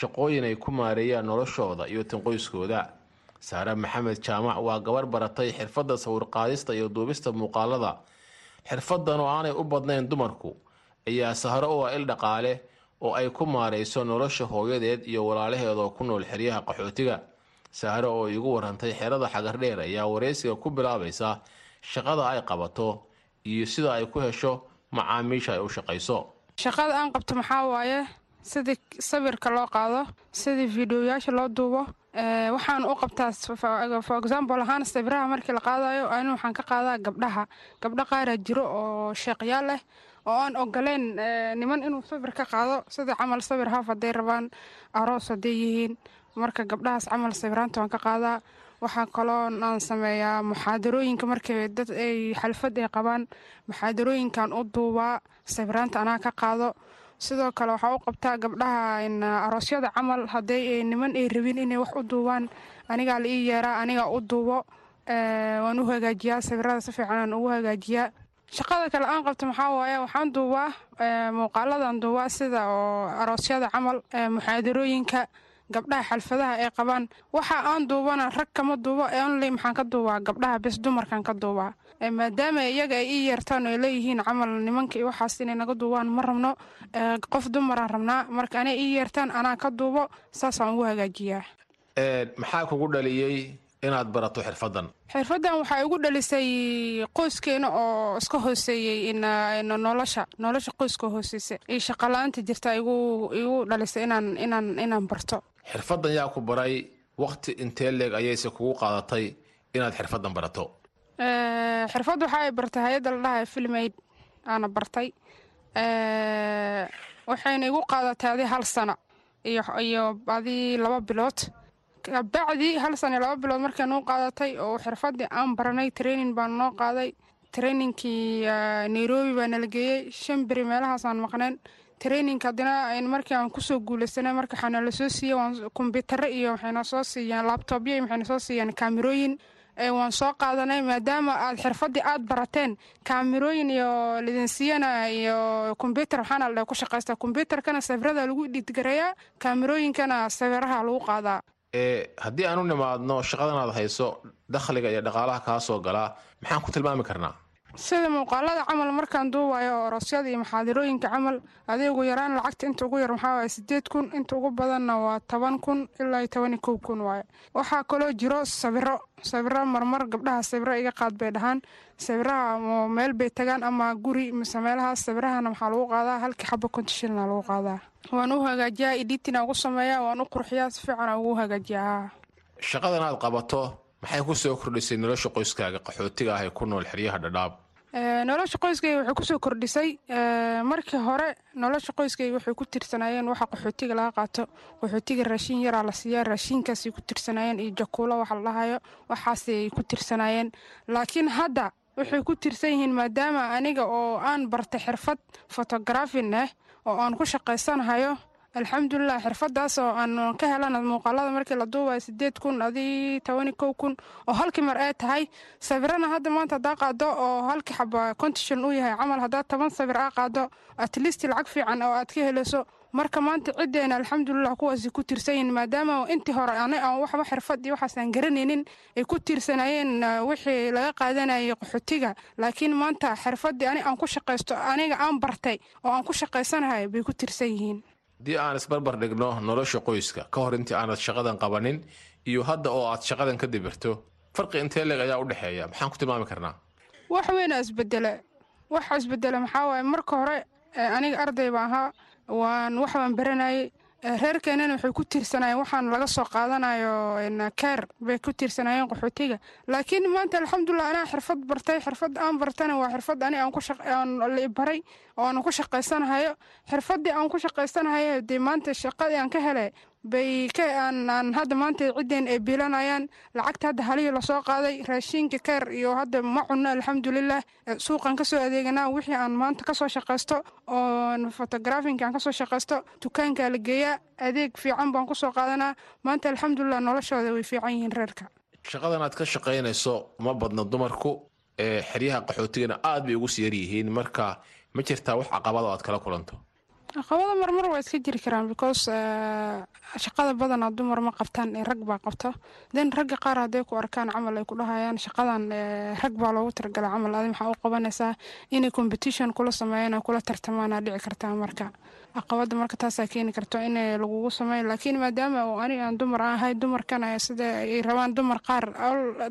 Shaqooyin ay ku maareeyaan noloshooda iyo tinqoyskooda. Saare maxamed jaamac waa gabarh baratay xirfadda sawirqaadista iyo duubista muuqaalada. Xirfadan oo aanay u badnayn dumarku ayaa sahro u ah il dhaqaale oo ay ku maarayso nolosha hooyadeed iyo walaalaheed oo ku nool xeryaha qaxootiga sahro oo igu warantay xerada xagardheer ayaa waraysiga ku bilaabaysa shaqada ay qabato iyo sida ay ku hesho macaamiisha ay u shaqayso. Shaqada aan qabto maxaa waaye? Sidii sawirka loo qaado sidii fideoyaasha loo duubo waxaan u qabtaa for example ahaan sawiraha markii la qaadayo anu waxaan ka qaadaa gabdhaha. Gabdho qaaraa jiro oo sheeqyaal leh oo aan ogoleen niman inuu sawir ka qaado sidii camal sawir haaf hadday rabaan aroos hadday yihiin marka gabdhahaas camal sawiraanta waan ka qaadaa waxaa kaloo aan sameeyaa muxaadarooyinka markay dad ay xalfad ay qabaan muxaadarooyinkan u duubaa sawiraanta anaa ka qaado. Sidoo kale waxaa u qabtaa gabdhaha aroosyada camal hadday niman ay rabin inay wax u duubaan anigaa la ii yeeraa anigaa u duubo. Waan u hagaajiyaa sawirada si fiican aan ugu hagaajiyaa. Shaqada kale aan qabto maxaa waaye waxaan duubaa muuqaaladan duubaa sida oo aroosyada camal muxaadarooyinka gabdhaha xalfadaha ay qabaan. Waxa aan duubana rag kama duubo only maxaan ka duubaa gabdhaha bes dumarkan ka duubaa. Maadaama iyaga ay ii yeertaan oo ay leeyihiin camal nimanka iyo waxaas inay naga duubaan ma rabno qof dumaraan rabnaa. Marka anay ii yeertaan anaa ka duubo saasaan ugu hagaajiyaa. Maxaa kugu dhaliyey inaad barato xirfaddan? Xirfaddan waxaa igu dhalisay qoyskeena oo iska hooseeyey nolosha nolosha qoyska hooseysa. Iyo shaqala-aanta jirta igu dhalisay inaan inaan inaan barto xirfaddan yaa ku baray wakhti intee leeg ayayse kugu qaadatay inaad xirfaddan barato? Xirfadd waxa ay bartay hay'adda la dhahay filmaid aana bartay. Waxayna igu qaadatay adi hal sana iyo adi laba bilood. Bacdi hal sana iyo laba bilood markay qaadatay oo xirfaddii aan baranay training baan noo qaaday. Trainingkii nairobi baa nala geeyey shan beri meelahaasaan maqneen traininka haddana markii aan ku soo guulaysanay marka waxaana la soo siiyey waan kombiyuutarro iyo waxayna soo siiyeen labtobyo iyo waxayna soo siiyeen kaamirooyin. Waan soo qaadanay maadaama aad xirfaddii aad barateen kaamirooyin iyo lidinsiyana iyo kombyutar waxaana la ku shaqaystaa kombyutarkana sawirada lagu dhidgareeyaa kaamirooyinkana sawiraha lagu qaadaa. Haddii aan u nimaadno shaqadan aad hayso dakhliga iyo dhaqaalaha kaa soo galaa maxaan ku tilmaami karnaa sida muuqaalada camal markaan duubayo orosyada iyo maxaadirooyinka camal adeegu yaraan lacagta inta ugu yar maxaa waaye sideed kun inta ugu badanna waa toban kun ilaa iyo toban iyo kow kun waaye. Waxaa kaloo jiro sawiro sawiro marmar gabdhaha sawiro iga qaad bay dhahaan. Sawiraha meel bay tagaan ama guri mise meelahaas sawirahana waxaa lagu qaadaa? Halkii xabo kontishilna lagu qaadaa. Waan u hagaajiyaa editina ugu sameeyaa waan u qurxiyaa si fiicana ugu hagaajiyaa. Shaqadan aad qabato maxay ku soo kordhisay nolosha qoyskaaga qaxootiga ah ee ku nool xeryaha dhadhaab nolosha qoyskayga waxay ku soo kordhisay. Markii hore nolosha qoyskayga waxay ku tirsanaayeen waxa qaxootiga laga qaato. Qaxootiga raashin yaraa la siiyaa raashinkaasay ku tirsanaayeen iyo jakuulo waxa la dhahayo waxaasay ku tirsanaayeen laakiin hadda waxay ku tirsan yihiin maadaama aniga oo aan bartay xirfad fotografin ah oo aan ku shaqaysanahayo alxamdulilah xirfadaas oo aan ka helana muuqaalada markii la duubayo sideed kun adii tobani kow kun oo halkii mar ee tahay. Sawirana hadda maanta haddaa qaado oo halkii xaba contishon uu yahay camal haddaa toban sawir aa qaado. Atleast lacag fiican oo aad ka helayso marka maanta ciddeena alxamdulilah kuwaasi ku tirsanyihin maadaama intii hore ana aan waxba xirfad iyo waxaas aan garanaynin ay ku tiirsanayeen wixii laga qaadanayay qaxootiga. Laakiin maanta xirfaddii ani aan ku shaqaysto aniga aan bartay oo aan ku shaqaysanahay bay ku tirsan yihiin haddii aan isbarbar dhigno nolosha qoyska ka hor intii aanad shaqadan qabanin iyo hadda oo aad shaqadan ka dibirto farqi intee leeg ayaa u dhexeeya? Maxaan ku tilmaami karnaa? Wax weyna isbedele waxa isbedele maxaa waaye? Marka hore aniga arday ba ahaa. Waan wax baan baranayay reerkeenana waxay ku tiirsanayeen waxaan laga soo qaadanayo keer bay ku tiirsanayeen qaxootiga. Laakiin maanta alxamdulilah anaa xirfad bartay xirfad aan bartana waa xirfad ani aan baray oo aan ku shaqaysanahayo. Xirfadii aan ku shaqaysanahayo dee maanta shaqadii aan ka helay bay aan hadda maanta ciddeen ay biilanayaan. Lacagta hadda halihii la soo qaaday raashinka keer iyo hadda ma cunno alxamdulilah suuqan ka soo adeeganaa wixii aan maanta ka soo shaqaysto oo fotografinka aan ka soo shaqaysto dukaankaa la geeyaa adeeg fiican baan ku soo qaadanaa. Maanta alxamdulilah noloshooda way fiican yihiin reerka. Shaqadan aad ka shaqaynayso uma badna dumarku ee xeryaha qaxootigana aad bay ugu siyar yihiin. Marka ma jirtaa wax caqabad oo aad kala kulanto caqabada marmar waa iska jiri karaan because shaqada badanaa dumar ma qabtaan ee rag baa qabto den ragga qaar hadday ku arkaan camal ay ku dhahayaan shaqadan rag baa loogu taragala camal. Adi maxaa u qabanaysaa? Inay competition kula sameeyaan kula tartamaana dhici kartaa marka caqabada marka taasaa keeni karto in lagugu sameeyo laakiin maadaama ani aan dumar ahay dumarkana sida ay rabaan dumar qaar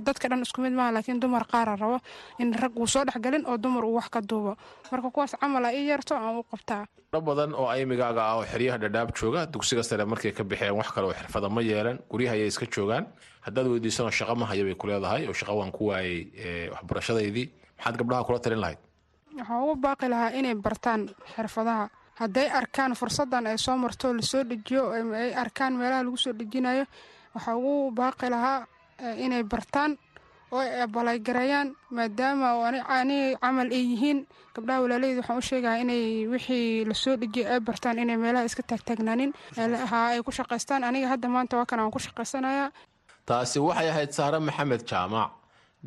dadka dhan isku mid maaha laakiin dumar qaara rabo in rag uu soo dhexgalin oo dumar uu wax ka duubo. Marka kuwaas camal a ii yarto aan u qabtaa. Dho badan oo aymigaaga ah oo xeryaha dhadhaab jooga dugsiga sare markay ka baxeen wax kale oo xirfada ma yeelan guryaha ayay iska joogaan haddaad weydiisano shaqa ma haya bay ku leedahay oo shaqa waan ku waayey waxbarashadaydii. Maxaad gabdhaha kula talin lahayd? Waxaan ugu baaqi lahaa inay bartaan xirfadaha hadday arkaan fursadan ay soo marto la soo dejiyo ay arkaan meelaha lagu soo dejinayo waxaa ugu baaqi lahaa inay bartaan oo ay balaygareeyaan maadaama ani camal ay yihiin. Gabdhaha walaaleyda waxaan u sheegaya inay wixii la soo dhejiyay ay bartaan inay meelaha iska taagtaagnaanin ay ku shaqaystaan. Aniga hadda maanta waa kan aan ku shaqaysanayaa. Taasi waxay ahayd saare maxamed jaamac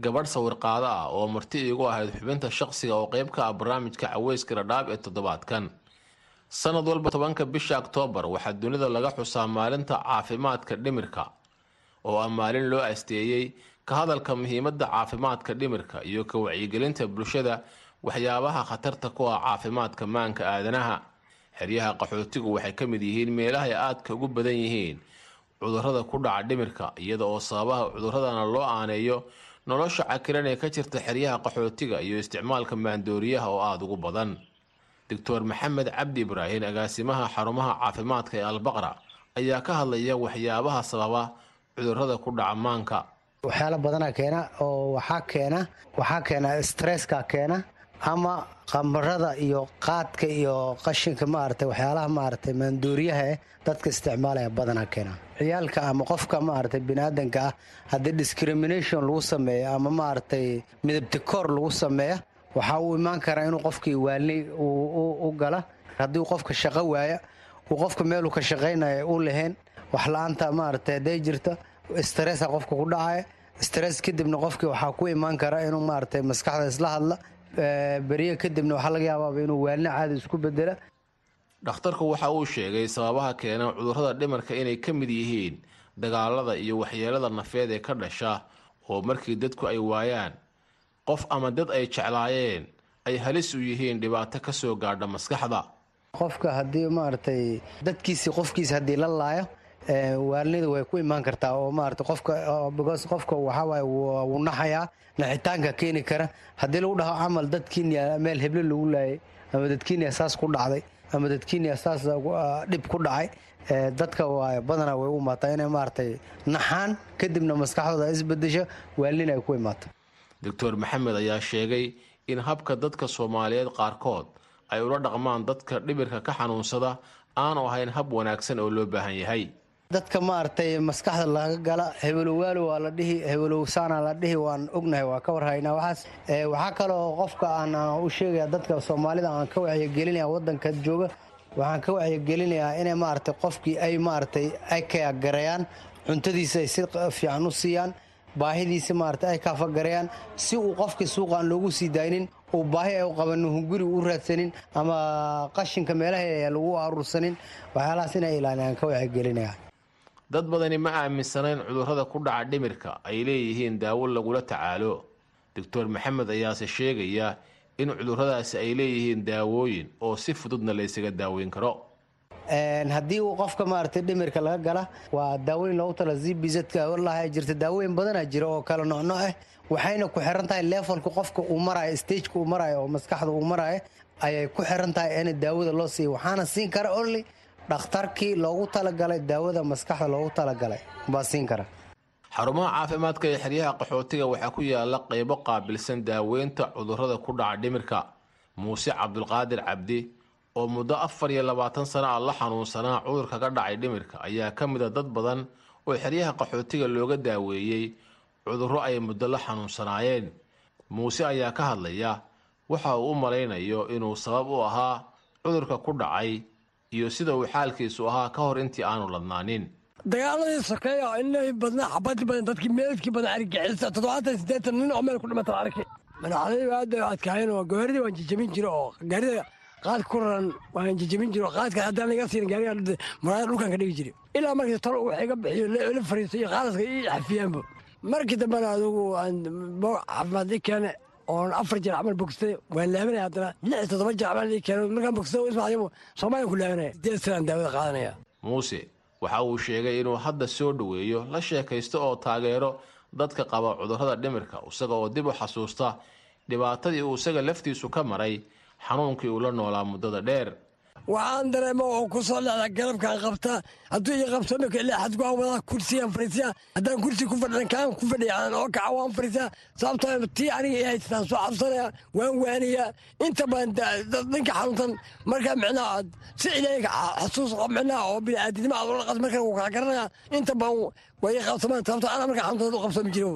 gabadh sawirqaado ah oo marti iigu ahayd xubinta shaqsiga oo qayb ka ah barnaamijka caweyska dhadhaab ee toddobaadkan sanad walba tobanka bisha oktoobar waxaa dunida laga xusaa maalinta caafimaadka dhimirka oo ah maalin loo asteeyey ka hadalka muhiimadda caafimaadka dhimirka iyo ka wacyigelinta bulshada waxyaabaha khatarta ku ah caafimaadka maanka aadanaha. Xeryaha qaxootigu waxay ka mid yihiin meelahay aadka ugu badan yihiin cudurrada ku dhaca dhimirka iyada oo sababaha cuduradana loo aaneeyo nolosha cakiran ee ka jirta xeryaha qaxootiga iyo isticmaalka maandooriyaha oo aada ugu badan doctor maxamed cabdi ibraahin agaasimaha xarumaha caafimaadka ee albaqra ayaa ka hadlaya waxyaabaha sababa cudurrada ku dhaca maanka. Waxyaala badanaa keena oo waxaa keena waxaa keena stresska keena ama qambarada iyo qaadka iyo qashinka maaragtay waxyaalaha maaragtay maandooriyaha eh dadka isticmaalaya badanaa keena. Ciyaalka ama qofka maaragtay biniaadanka ah haddii discrimination lagu sameeyo ama maaragtay midabtikoor lagu sameeya waxaa uu imaan karaa inuu qofkii waalnay u gala. Haddii qofka shaqo waaya uu qofka meeluu ka shaqaynaya u lahayn wax la'aanta maaragtay hadday jirta stressa qofka ku dhacaya stress kadibna qofkii waxaa ku imaan kara inuu maaragtay maskaxda isla hadla. Beriye kadibna waxaa laga yaabaaba inuu waalna caadi isku bedela dhakhtarku waxa uu sheegay sababaha keena cudurrada dhimarka inay ka mid yihiin dagaalada iyo waxyeelada nafeed ee ka dhasha oo markii dadku ay waayaan qof ama dad ay jeclaayeen ay halis u yihiin dhibaato ka soo gaadha maskaxda. Qofka haddii maaragtay dadkiisii qofkiisa haddii la laayo waalnida way ku imaan kartaa oo maarata qofka because qofka waxawaaye wuu naxayaa naxitaanka keeni kara. Haddii lagu dhaho camal dadkiinia meel heble lagu laayay ama dadkiinia saas ku dhacday ama dadkiinia saas dhib ku dhacay dadka waay badanaa way u imaataa inay maaragtay naxaan kadibna maskaxdooda isbedesho waalnina ay ku imaato doctor maxamed ayaa sheegay in habka dadka soomaaliyeed qaarkood ay ula dhaqmaan dadka dhibirka ka xanuunsada aanu ahayn hab wanaagsan oo loo baahan yahay. Dadka maaragtay maskaxda laga gala hebelowaalo waa la dhihi hebelow saana la dhihi waan ognahay waa ka warhaynaa waxaas waxaa kaloo qofka aan u sheegaya dadka soomaalida aan ka wacyigelinaya wadanka jooga waxaan ka wacyigelinayaa inay maaragtay qofkii ay maaragtay ay kayagareeyaan cuntadiisa ay si fiican u siiyaan baahidiisa maaragtay ay kaafagarayaan si uu qofkii suuqa aan loogu sii daynin uu baahi ay u qabanin hunguri u raadsanin ama qashinka meelaha lagu aruursanin waxyaalahaas inay ilaaliyaan ka wacyigelinaya dad badani ma aaminsanayn cudurrada ku dhaca dhimirka ay leeyihiin daawo lagula tacaalo. Doctor maxamed ayaase sheegaya in cudurradaasi ay leeyihiin daawooyin oo si fududna laysaga daaweyn karo haddii qofka maaragtay dhimirka laga gala waa daawooyin loogu tala zbzka walahi jirta. Daawooyin badanaa jira oo kala noocno ah waxayna ku xiran tahay levelka qofka uu maraayo stageka uu maraayo oo maskaxda uu maraayo ayay ku xiran tahay in daawada loo siiya waxaana siin kara only dhakhtarkii loogu talagalay daawada maskaxda loogu talagalay baa siin kara. Xarumaha caafimaadka ee xeryaha qaxootiga waxaa ku yaalla qaybo qaabilsan daaweynta cudurrada ku dhaca dhimirka. Muuse cabdulqaadir cabdi oo muddo afar iyo labaatan sano ah la xanuunsanaa cudurka ka dhacay dhimirka ayaa ka mid a dad badan oo xeryaha qaxootiga looga daaweeyey cudurro ay muddo la xanuunsanaayeen. Muuse ayaa ka hadlaya waxa uu u malaynayo inuu sabab u ahaa cudurka ku dhacay iyo sida uu xaalkiisu ahaa ka hor intii aanu ladnaanin. Dagaaladii sokeeya inay badnaa xabadii badan dadkii meelkii badan argagixisa toddobaatan siddeetan nin oo meel ku dhimata arkay madaxdaydu aad bay adkaayeen oo gawaaridii waan jejebin jira oo gaarida qaadka ku raran waan jejebin jira oo qaadka haddaan laga siin gaariga muraayada dhulkan ka dhigi jiray. Ilaa markii talo uu iga bixiyo la fariisto iyo qaadaska ii xafiyaanba markii dambena adugu caafimaad ii keene oon afar jeer camal bogsatay waan laabanaya haddana. Lix toddoba jeer camal ii keene markaan bogsatay ismaaciimo soomaaliyan ku laabanaya. Sideed sanaan daawada qaadanaya. Muuse waxa uu sheegay inuu hadda soo dhoweeyo la sheekaysto oo taageero dadka qaba cudurrada dhimirka isaga oo dib u xasuusta. Dhibaatadii uu isaga laftiisu ka maray xanuunkii uu la noolaa muddada dheer. Waxaan dareema oo ku soo dhacda garabkaan qabtaa hadduu ii qabto imika ilaa xadgu wadaa kursigaan fariisiyaa haddaan kursi ku fadhiyan kaan ku fadhiya aan oo kaca waan fariisiyaa sababtoo tii aniga ii haystaan soo xabsanaya waan waaniyaa. Inta badan ninka xanuunsan markaa micnaha si ilaahiga xasuus micnaha oo bini'aadinimo aad ula qas markaa wuu kala garanaya inta badan way ii qabsamaan sababtoo anaa markaa xanuunsan u qabsoomi jiro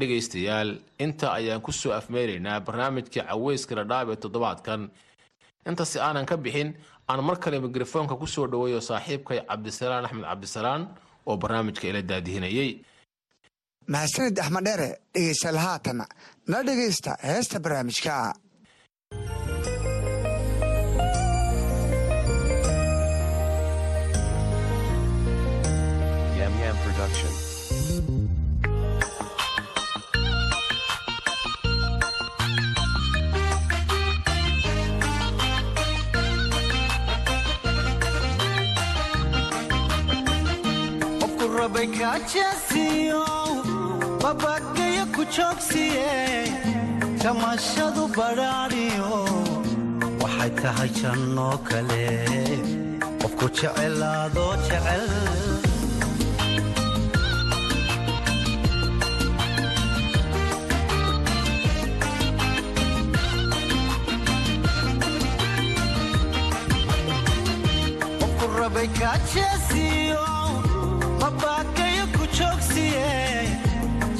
dhegaystayaal inta ayaan ku soo afmeeraynaa barnaamijkii caweyska dhadhaab ee toddobaadkan. Intasi aanan ka bixin aan mar kale mikrofoonka ku soo dhoweeyo saaxiibkay cabdisalaan axmed cabdisalaan oo barnaamijka ila daadihinayey mahadsanid axmed dheere dhegaystayaal haatan nala dhegaysta heesta barnaamijka. Yam Yam Production. Qofku rabay kaajeesiyo babagayo ku joogsiye badhaadhiyo waxay tahay jannoo kale qofku jecelaadoo jecel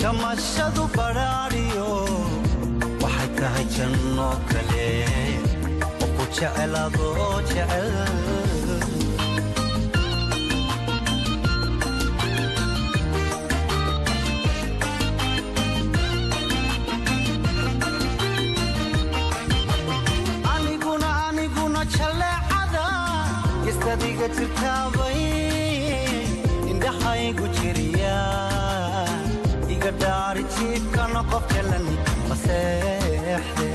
jamashadu badhaadhiyo waxay tahay jannoo kale qofku jecelaadoo jecel aniguna aniguna jaleecada istadiga jirtaabay indhaxaygu jiriya iga dhaari jiibkana qof jalan maseexde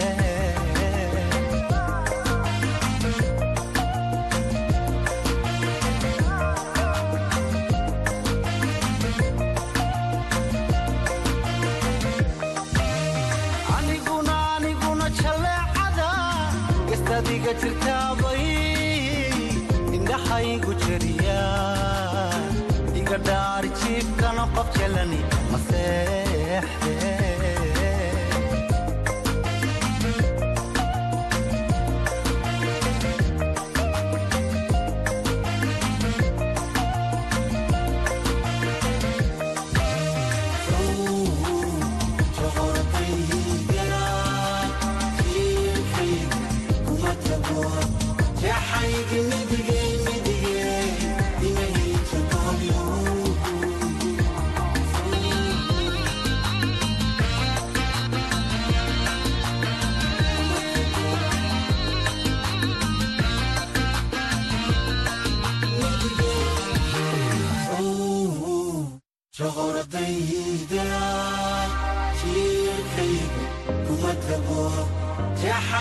aniguna aniguna jaleecada istadiga jirtaabay indhaxaygu jiriya iga dhaari jiibkana qof jalani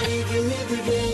maseexde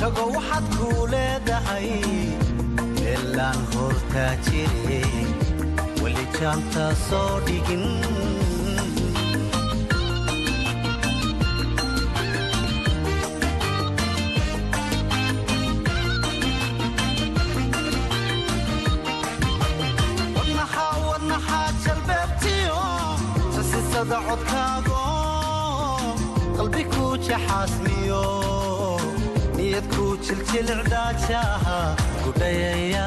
jago waxaad kuu leedahay meelaan hortaa jire weli jaanta soo dhigin. Wadnaha jalbeebtiyo sasisada ku jaxaasmiyo niyad ku jiljilcdaajaha gudhayaya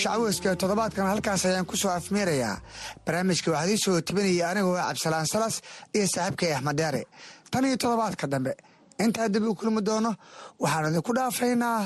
caweyska ee toddobaadkan halkaas ayaan ku soo afmeerayaa. Barnaamijka waxaa idii soo tibinaya anigoo cabdisalaan salas iyo saaxiibkay axmed deere tan iyo toddobaadka dambe intaa dib u kulmi doono waxaan idinku dhaafaynaa